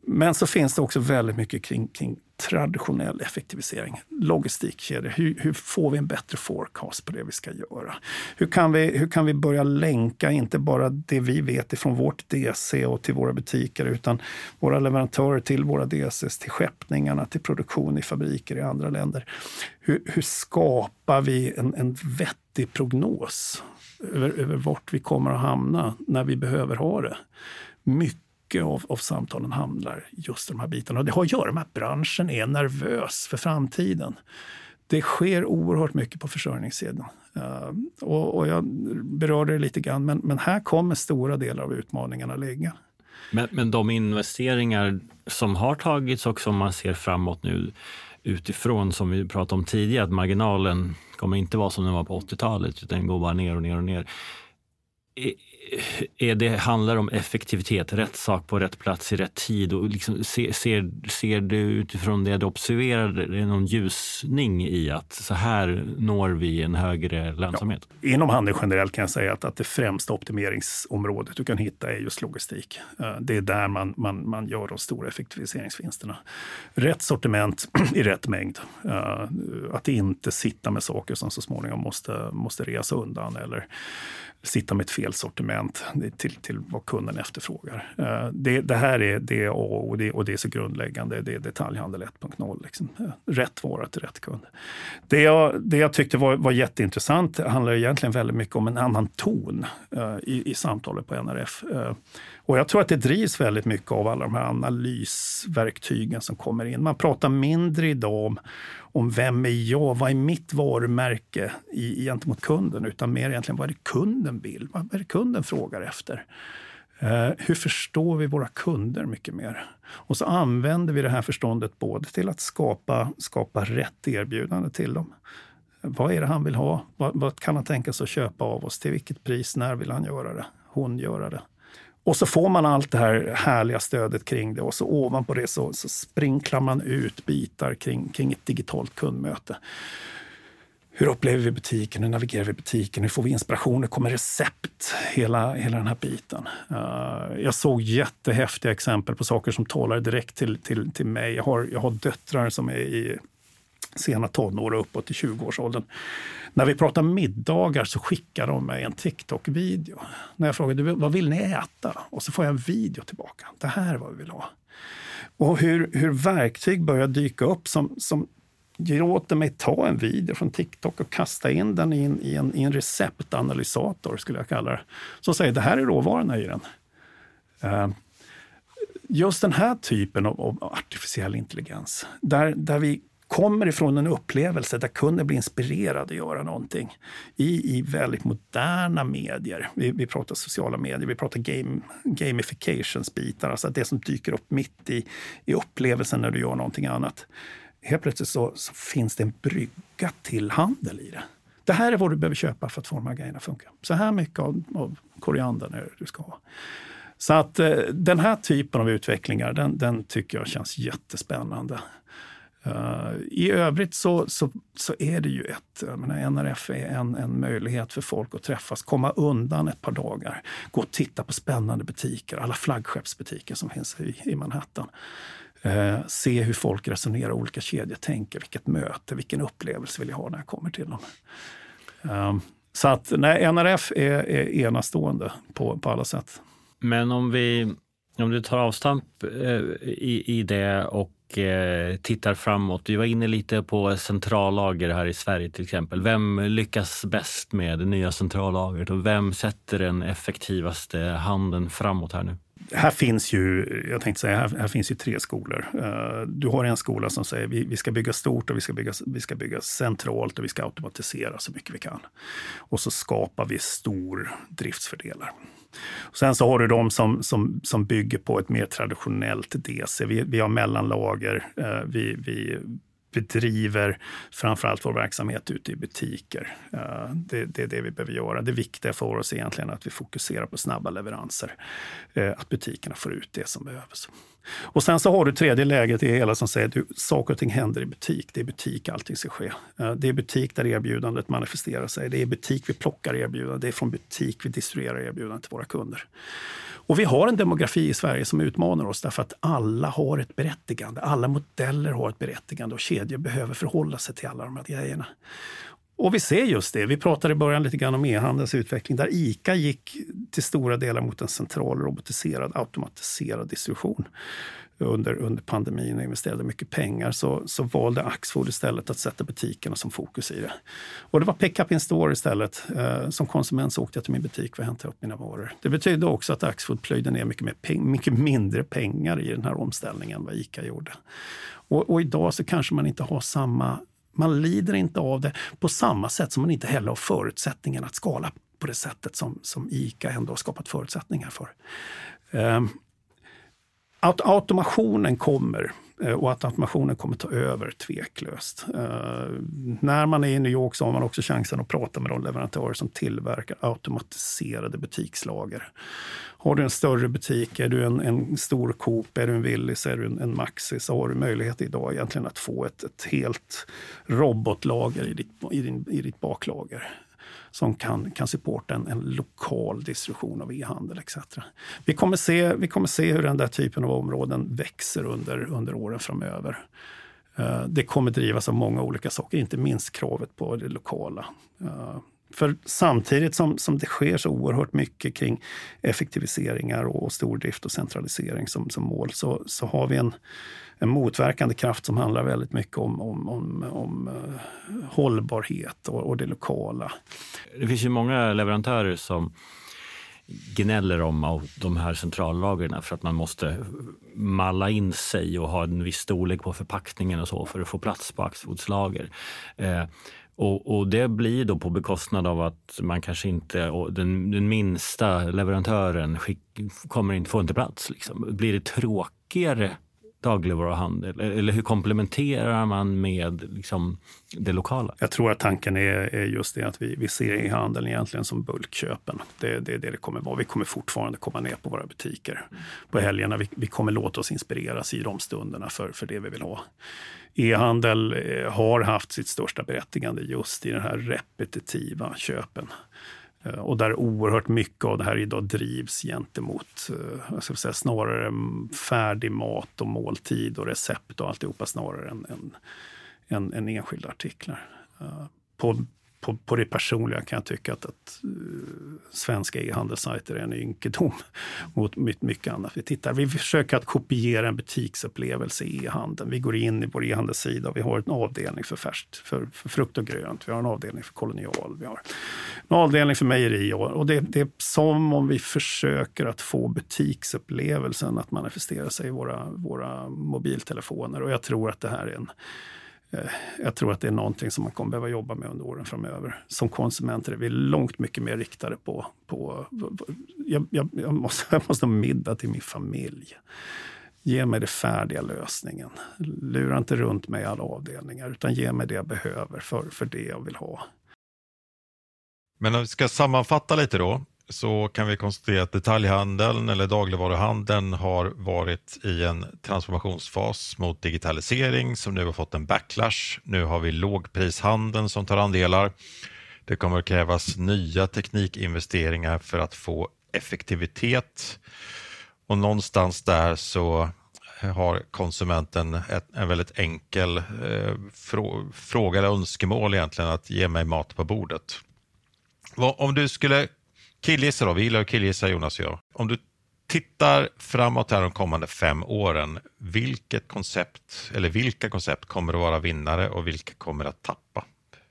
men så finns det också väldigt mycket kring, kring traditionell effektivisering. Logistikkedjor. Hur, hur, får vi en bättre forecast på det vi ska göra? Hur kan vi, hur kan vi börja länka inte bara det vi vet ifrån vårt DC och till våra butiker utan våra leverantörer till våra DCs, till skeppningarna, till produktion i fabriker i andra länder. Hur, hur skapar vi en, en vettig prognos över, över vart vi kommer att hamna när vi behöver ha det? Mycket mycket av, av samtalen handlar just om de här bitarna. Och det har att göra med att branschen är nervös för framtiden. Det sker oerhört mycket på försörjningssidan. Uh, och, och, jag berörde det lite grann, men, men här kommer stora delar av utmaningarna ligga. Men, men de investeringar som har tagits och som man ser framåt nu utifrån, som vi pratade om tidigare, att marginalen kommer inte vara som den var på 80-talet, utan den går bara ner och ner och ner är det handlar om effektivitet, rätt sak på rätt plats i rätt tid. Och liksom ser, ser, ser du utifrån det du observerar någon ljusning i att så här når vi en högre lönsamhet? Ja. Inom handeln generellt kan jag säga att, att det främsta optimeringsområdet du kan hitta är just logistik. Eh, det är där man, man, man gör de stora effektiviseringsvinsterna. Rätt sortiment i rätt mängd. Eh, att inte sitta med saker som så småningom måste, måste resa undan eller sitta med ett fel sortiment till, till vad kunden efterfrågar. Eh, det, det här är det A och det, och det är så grundläggande. Det är detaljhandel 1.0. Liksom. Eh, rätt vara till rätt kund. Det jag, det jag tyckte var, var jätteintressant handlar egentligen väldigt mycket om en annan ton eh, i, i samtalet på NRF. Och jag tror att det drivs väldigt mycket av alla de här analysverktygen som kommer in. Man pratar mindre idag om, om vem är jag, vad är mitt varumärke i, gentemot kunden, utan mer egentligen vad är det kunden vill, vad är det kunden frågar efter. Eh, hur förstår vi våra kunder mycket mer? Och så använder vi det här förståndet både till att skapa, skapa rätt erbjudande till dem. Vad är det han vill ha? Vad, vad kan han tänka sig att köpa av oss? Till vilket pris? När vill han göra det? Hon göra det? Och så får man allt det här härliga stödet kring det och så ovanpå det så, så sprinklar man ut bitar kring, kring ett digitalt kundmöte. Hur upplever vi butiken? Hur navigerar vi butiken? Hur får vi inspiration? Hur kommer recept? Hela, hela den här biten. Uh, jag såg jättehäftiga exempel på saker som talar direkt till, till, till mig. Jag har, jag har döttrar som är i sena tonår och uppåt i 20-årsåldern. När vi pratar middagar så skickar de mig en TikTok-video. När jag frågar vad vill ni äta? Och så får jag en video tillbaka. Det här är vad vi vill ha. Och hur, hur verktyg börjar dyka upp som, som låter mig ta en video från TikTok och kasta in den i en, i en, i en receptanalysator, skulle jag kalla det. Som säger det här är råvarorna i den. Uh, just den här typen av, av, artificiell intelligens, där, där vi kommer ifrån en upplevelse där kunden blir inspirerad att göra någonting i, i väldigt moderna medier. Vi, vi pratar sociala medier, vi pratar game, gamifications-bitar, alltså det som dyker upp mitt i, i upplevelsen när du gör någonting annat. Helt plötsligt så, så finns det en brygga till handel i det. Det här är vad du behöver köpa för att få de här grejerna att funka. Så här mycket av, av koriandern är det du ska ha. Så att eh, den här typen av utvecklingar, den, den tycker jag känns jättespännande. Uh, I övrigt så, så, så, är det ju ett, jag menar, NRF är en, en möjlighet för folk att träffas, komma undan ett par dagar, gå och titta på spännande butiker, alla flaggskeppsbutiker som finns i, i Manhattan. Uh, se hur folk resonerar, olika kedjor tänker, vilket möte, vilken upplevelse vill jag ha när jag kommer till dem. Uh, så att nej, NRF är, är enastående på, på alla sätt. Men om vi om du tar avstamp i, i det och Eh, tittar framåt. Vi var inne lite på centrallager här i Sverige till exempel. Vem lyckas bäst med det nya centrallagret och vem sätter den effektivaste handen framåt här nu? Här finns ju, jag tänkte säga, här, här finns ju tre skolor. Uh, du har en skola som säger vi, vi ska bygga stort och vi ska bygga, vi ska bygga centralt och vi ska automatisera så mycket vi kan. Och så skapar vi stor driftsfördelar. Sen så har du de som, som, som bygger på ett mer traditionellt DC. Vi, vi har mellanlager, eh, vi, vi bedriver framförallt vår verksamhet ute i butiker. Eh, det, det, är det vi behöver göra. Det viktiga för oss är egentligen att vi fokuserar på snabba leveranser. Eh, att butikerna får ut det som behövs. Och sen så har du tredje läget i hela som säger att saker och ting händer i butik. Det är i butik allting ska ske. Eh, det är butik där erbjudandet manifesterar sig. Det är i butik vi plockar erbjudandet. Det är från butik vi distribuerar erbjudandet till våra kunder. Och vi har en demografi i Sverige som utmanar oss därför att alla har ett berättigande. Alla modeller har ett berättigande och kedjor behöver förhålla sig till alla de här grejerna och vi ser just det. Vi pratade i början lite grann om e-handelns utveckling där ICA gick till stora delar mot en central robotiserad automatiserad distribution under, under pandemin och investerade mycket pengar så, så valde Axfood istället att sätta butikerna som fokus i det. Och det var pick-up in store istället. Eh, som konsument så åkte jag till min butik för att hämta upp mina varor. Det betydde också att Axfood plöjde ner mycket, mer mycket mindre pengar i den här omställningen än vad ICA gjorde. Och, och idag så kanske man inte har samma man lider inte av det på samma sätt som man inte heller har förutsättningarna att skala på det sättet som, som ICA ändå har skapat förutsättningar för. Eh, att automationen kommer eh, och att automationen kommer ta över tveklöst. Eh, när man är i New York så har man också chansen att prata med de leverantörer som tillverkar automatiserade butikslager. Har du en större butik, är du en, en stor Coop, är du en Willys, är du en, en Maxi så har du möjlighet idag egentligen att få ett, ett helt robotlager i ditt, i, din, i ditt baklager som kan, kan supporta en, en lokal distribution av e-handel etc. Vi kommer, se, vi kommer se hur den där typen av områden växer under, under åren framöver. Uh, det kommer drivas av många olika saker, inte minst kravet på det lokala. Eh, för samtidigt som, som det sker så oerhört mycket kring effektiviseringar och stordrift och centralisering som, som mål så, så har vi en, en motverkande kraft som handlar väldigt mycket om, om, om, om uh, hållbarhet och, och det lokala. Det finns ju många leverantörer som gnäller om de här centrallagren för att man måste malla in sig och ha en viss storlek på förpackningen och så för att få plats på Axfoods lager. Eh, och, och, det blir då på bekostnad av att man kanske inte, den, den minsta leverantören skick, kommer inte får inte plats. Liksom. Blir det tråkigare dagligvaruhandel? E-, eller hur komplementerar man med liksom, det lokala? Jag tror att tanken är, är just det att vi, vi ser e-handeln egentligen som bulkköpen. Det är det, det, det kommer vara. Vi kommer fortfarande komma ner på våra butiker på helgerna. Vi, vi kommer låta oss inspireras i de stunderna för, för det vi vill ha. E-handel eh, har haft sitt största berättigande just i den här repetitiva köpen. Eh, och där oerhört mycket av det här idag drivs gentemot eh, jag ska säga, snarare färdig mat och måltid och recept och alltihopa snarare än, än, än, än enskilda artiklar. På, på, på det personliga kan jag tycka att, att uh, svenska e-handelssajter är en ynkedom mot mycket annat. Vi tittar, vi försöker att kopiera en butiksupplevelse i e-handeln. Vi går in i vår e-handelssida och vi har en avdelning för färskt, för, för, frukt och grönt. Vi har en avdelning för kolonial. Vi har en avdelning för mejeri. Och, och det, det, är som om vi försöker att få butiksupplevelsen att manifestera sig i våra, våra mobiltelefoner. Och jag tror att det här är en Eh, jag tror att det är någonting som man kommer behöva jobba med under åren framöver. Som konsumenter är vi långt mycket mer riktade på... på jag, jag, jag, måste, jag måste ha middag till min familj. Ge mig den färdiga lösningen. Lura inte runt mig i alla avdelningar, utan ge mig det jag behöver för, för det jag vill ha. Men om vi ska sammanfatta lite då, så kan vi konstatera att detaljhandeln eller dagligvaruhandeln har varit i en transformationsfas mot digitalisering som nu har fått en backlash. Nu har vi lågprishandeln som tar andelar. Det kommer att krävas nya teknikinvesteringar för att få effektivitet och någonstans där så eh, har konsumenten ett, en väldigt enkel eh, fråga eller önskemål egentligen att ge mig mat på bordet. Om du skulle Killgissa då, vi gillar att killgissa Jonas och jag. Om du tittar framåt här de kommande fem åren, vilket koncept eller vilka koncept kommer att vara vinnare och vilka kommer att tappa?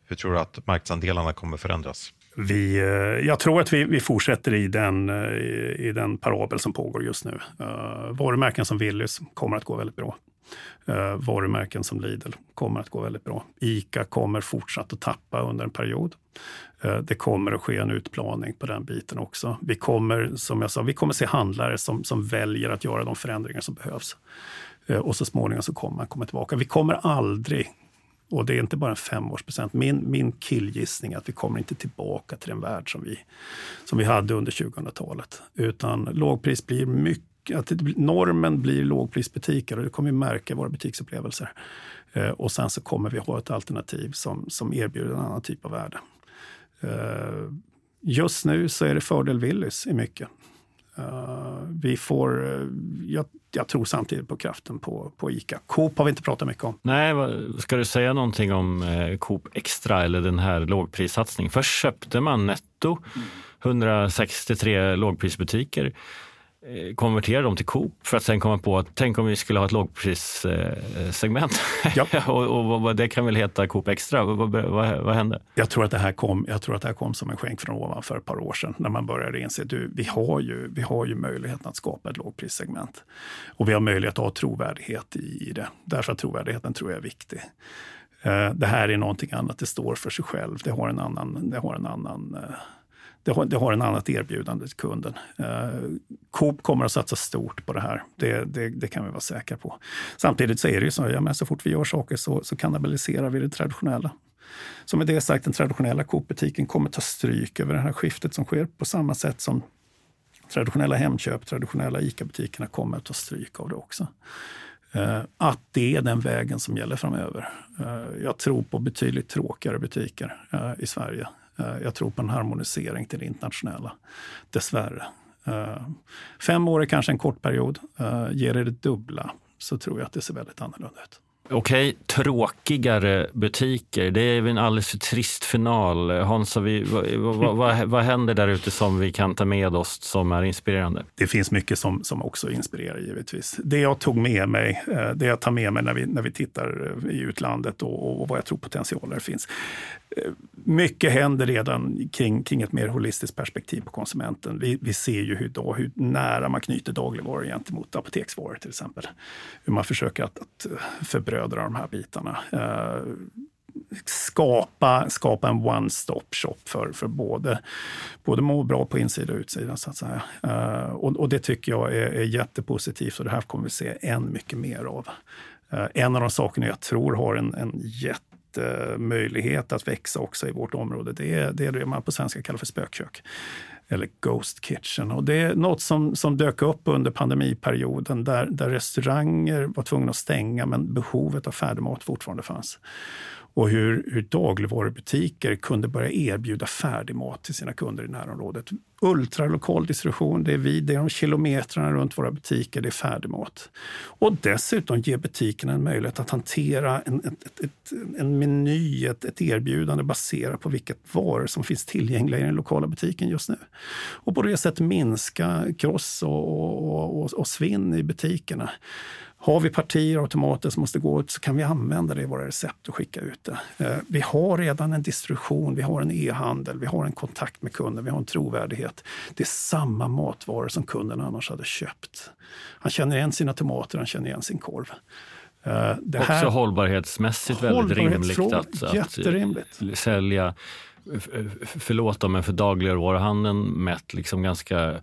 Hur tror du att marknadsandelarna kommer förändras? Vi, eh, jag tror att vi, vi fortsätter i den, eh, i den parabel som pågår just nu. Uh, varumärken som Willys kommer att gå väldigt bra eh, varumärken som Lidl kommer att gå väldigt bra. ICA kommer fortsatt att tappa under en period. Eh, det kommer att ske en utplaning på den biten också. Vi kommer, som jag sa, vi kommer se handlare som, som väljer att göra de förändringar som behövs. Eh, och så småningom så kommer man komma tillbaka. Vi kommer aldrig och det är inte bara en femårspresent. Min, min killgissning är att vi kommer inte tillbaka till den värld som vi, som vi hade under 2000-talet. Utan lågpris blir mycket att normen blir lågprisbutiker och det kommer vi märka i våra butiksupplevelser. Eh, och sen så kommer vi ha ett alternativ som, som erbjuder en annan typ av värde. Eh, just nu så är det fördel Willys i mycket. Uh, vi får, jag, jag, tror samtidigt på kraften på, på ICA. Coop har vi inte pratat mycket om. Nej, ska du säga någonting om eh, Coop Extra eller den här lågprissatsningen? Först köpte man netto 163 lågprisbutiker Eh, konvertera dem till Coop för att sen komma på att tänk om vi skulle ha ett lågprissegment. Ja. och, och, och, det kan väl heta Coop Extra. Vad, vad, vad, hände? Jag tror, att det här kom, jag tror att det här kom som en skänk från ovan för ett par år sedan när man började inse att vi har ju, vi har ju möjligheten att skapa ett lågprissegment. Och vi har möjlighet att ha trovärdighet i, i det. Därför att trovärdigheten tror jag är viktig. Uh, det här är någonting annat, det står för sig själv. Det har en annan, det har en annan uh, det har, det har en annat erbjudande till kunden. Eh, Coop kommer att satsa stort på det här. Det, det, det, kan vi vara säkra på. Samtidigt så är det ju så, ja, men så fort vi gör saker så, så kannibaliserar vi det traditionella. Så med det sagt, den traditionella Coop-butiken kommer ta stryk över det här skiftet som sker på samma sätt som traditionella Hemköp, traditionella ICA-butikerna kommer att ta stryk av det också. Eh, att det är den vägen som gäller framöver. Eh, jag tror på betydligt tråkigare butiker eh, i Sverige jag tror på en harmonisering till det internationella, dessvärre. Eh, fem år är kanske en kort period. Eh, ger det det dubbla så tror jag att det ser väldigt annorlunda ut. Okej, tråkigare butiker. Det är en alldeles för trist final. Hans, vi, vad, vad, vad, vad händer där ute som vi kan ta med oss som är inspirerande? Det finns mycket som, som också inspirerar givetvis. Det jag tog med mig, det jag tar med mig när vi, när vi tittar i utlandet och, och vad jag tror potentialer finns mycket händer redan kring, kring ett mer holistiskt perspektiv på konsumenten. Vi, vi ser ju hur, då, hur nära man knyter dagligvaror gentemot apoteksvaror till exempel. Hur man försöker att, att förbrödra de här bitarna. Eh, skapa, skapa en one-stop shop för, för både, både må bra på insida och utsida. Så att säga. Eh, och, och, det tycker jag är, är jättepositivt och det här kommer vi se än mycket mer av. Eh, en av de sakerna jag tror har en, en jätte möjlighet att växa också i vårt område. Det är det, är det man på svenska kallar för spökkök eller Ghost Kitchen. Och det är något som, som dök upp under pandemiperioden där, där restauranger var tvungna att stänga men behovet av färdigmat fortfarande fanns och hur, hur dagligvarubutiker kunde börja erbjuda färdigmat till sina kunder i närområdet. Ultralokal distribution, det är vi, det är de kilometrarna runt våra butiker, det är färdigmat. Och dessutom ge butikerna en möjlighet att hantera en, ett, ett, en meny, ett, ett erbjudande baserat på vilket varor som finns tillgängliga i den lokala butiken just nu. Och på det sättet minska kross och, och, och, och svinn i butikerna. Har vi partier och automater som måste gå ut så kan vi använda det i våra recept och skicka ut det. Eh, vi har redan en distribution, vi har en e-handel, vi har en kontakt med kunden, vi har en trovärdighet. Det är samma matvaror som kunden annars hade köpt. Han känner igen sina tomater, han känner igen sin korv. Eh, det här, Också hållbarhetsmässigt väldigt rimligt att, att sälja förlåt men för dagligvaruhandeln mätt liksom ganska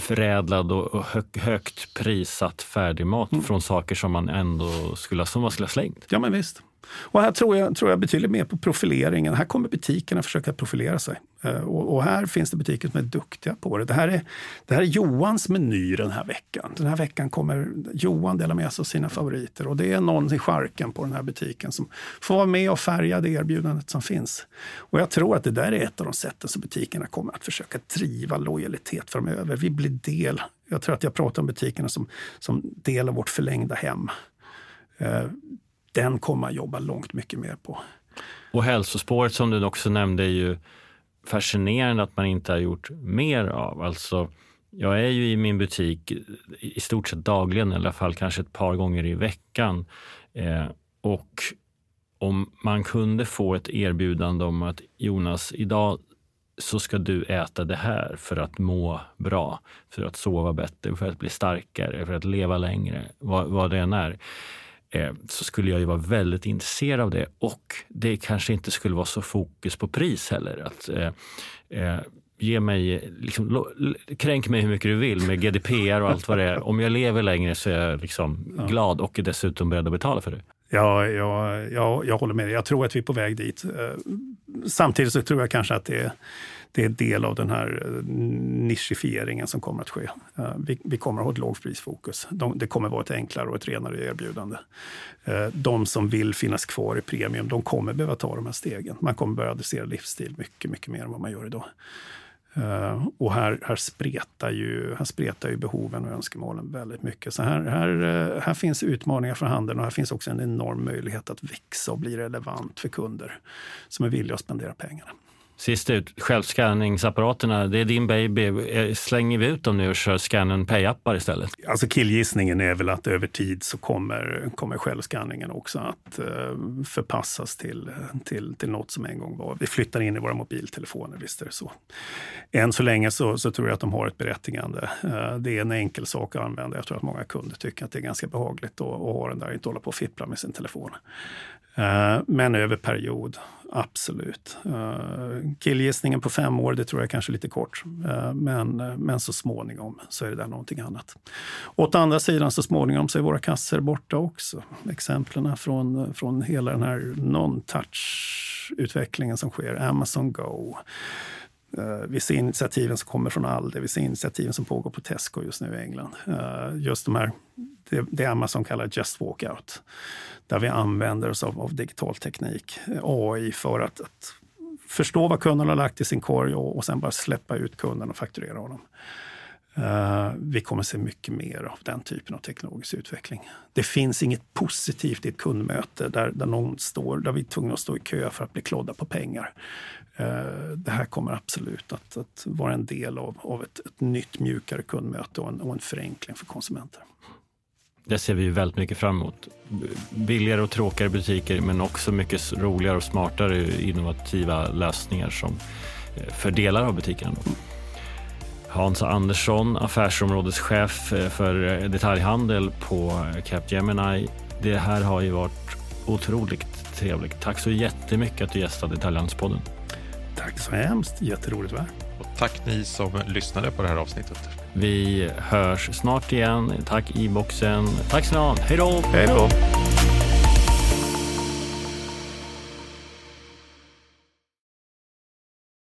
förädlad och högt prissatt färdigmat mm. från saker som man ändå skulle, som man skulle ha slängt. Ja, men visst. Och här tror jag, tror jag betydligt mer på profileringen. Här kommer butikerna försöka profilera sig. Eh, och, och, här finns det butiker som är duktiga på det. Det här, är, det här är Johans meny den här veckan. Den här veckan kommer Johan dela med sig av sina favoriter. Och det är någon i skärken på den här butiken som får vara med och färga det erbjudandet som finns. Och jag tror att det där är ett av de sätten som butikerna kommer att försöka driva lojalitet framöver. Vi blir del. Jag tror att jag pratar om butikerna som, som del av vårt förlängda hem. Eh, den kommer man jobba långt mycket mer på. Och hälsospåret som du också nämnde är ju fascinerande att man inte har gjort mer av. Alltså, jag är ju i min butik i stort sett dagligen, i alla fall kanske ett par gånger i veckan. Eh, och om man kunde få ett erbjudande om att Jonas, idag så ska du äta det här för att må bra, för att sova bättre, för att bli starkare, för att leva längre, vad, vad det än är. Eh, så skulle jag ju vara väldigt intresserad av det. Och det kanske inte skulle vara så fokus på pris heller. Att, eh, eh ge mig, liksom, kränk mig hur mycket du vill med GDPR och allt vad det är. Om jag lever längre så är jag liksom ja. glad och är dessutom beredd att betala för det. Ja, ja, ja, jag håller med dig. Jag tror att vi är på väg dit. Eh, samtidigt så tror jag kanske att det är det är en del av den här eh, nischifieringen som kommer att ske. Eh, vi, vi kommer att ha ett lågprisfokus. De, det kommer att vara ett enklare och ett renare erbjudande. Eh, de som vill finnas kvar i premium, de kommer behöva ta de här stegen. Man kommer börja adressera livsstil mycket, mycket mer än vad man gör idag. Uh, och här, här, spretar ju, här spretar ju behoven och önskemålen väldigt mycket. Så här, här, uh, här finns utmaningar för handeln och här finns också en enorm möjlighet att växa och bli relevant för kunder som är villiga att spendera pengarna. Sist ut, självskanningsapparaterna, det är din baby. Eh, slänger vi ut dem nu och kör scan and pay-appar istället? Alltså killgissningen är väl att över tid så kommer, kommer självskanningen också att eh, förpassas till, till, till något som en gång var. Vi flyttar in i våra mobiltelefoner, visst är det så. Än så länge så, så tror jag att de har ett berättigande. Eh, det är en enkel sak att använda. Jag tror att många kunder tycker att det är ganska behagligt att, att ha den där, inte hålla på och fippla med sin telefon. Eh, men över period Absolut. Eh, killgissningen på fem år, det tror jag kanske är lite kort. Eh, men, men så småningom så är det där någonting annat. Åt andra sidan, så småningom så är våra kasser borta också. Exemplen från, från hela den här non-touch-utvecklingen som sker. Amazon Go. Eh, uh, vi ser initiativen som kommer från ALDE, vi ser initiativen som pågår på Tesco just nu i England. Uh, just de här, det, det Amazon kallar Just Walk Out där vi använder oss av, av digital teknik, eh, AI, för att, att, förstå vad kunden har lagt i sin korg och, och sen bara släppa ut kunden och fakturera honom. Uh, vi kommer se mycket mer av den typen av teknologisk utveckling. Det finns inget positivt i ett kundmöte där, där någon står, där vi är tvungna att stå i kö för att bli klodda på pengar. Eh, det här kommer absolut att, att vara en del av, av ett, ett nytt mjukare kundmöte och en, och en förenkling för konsumenter. Det ser vi ju väldigt mycket fram emot. Billigare och tråkigare butiker men också mycket roligare och smartare innovativa lösningar som eh, för delar av butiken. Hans Andersson, affärsområdeschef eh, för detaljhandel på Capgemini. Det här har ju varit otroligt trevligt. Tack så jättemycket att du gästade Detaljhandelspodden. Tack så hemskt, jätteroligt vara Och tack ni som lyssnade på det här avsnittet. Vi hörs snart igen. Tack i boxen. Tack så mycket. Hej då! Hej då!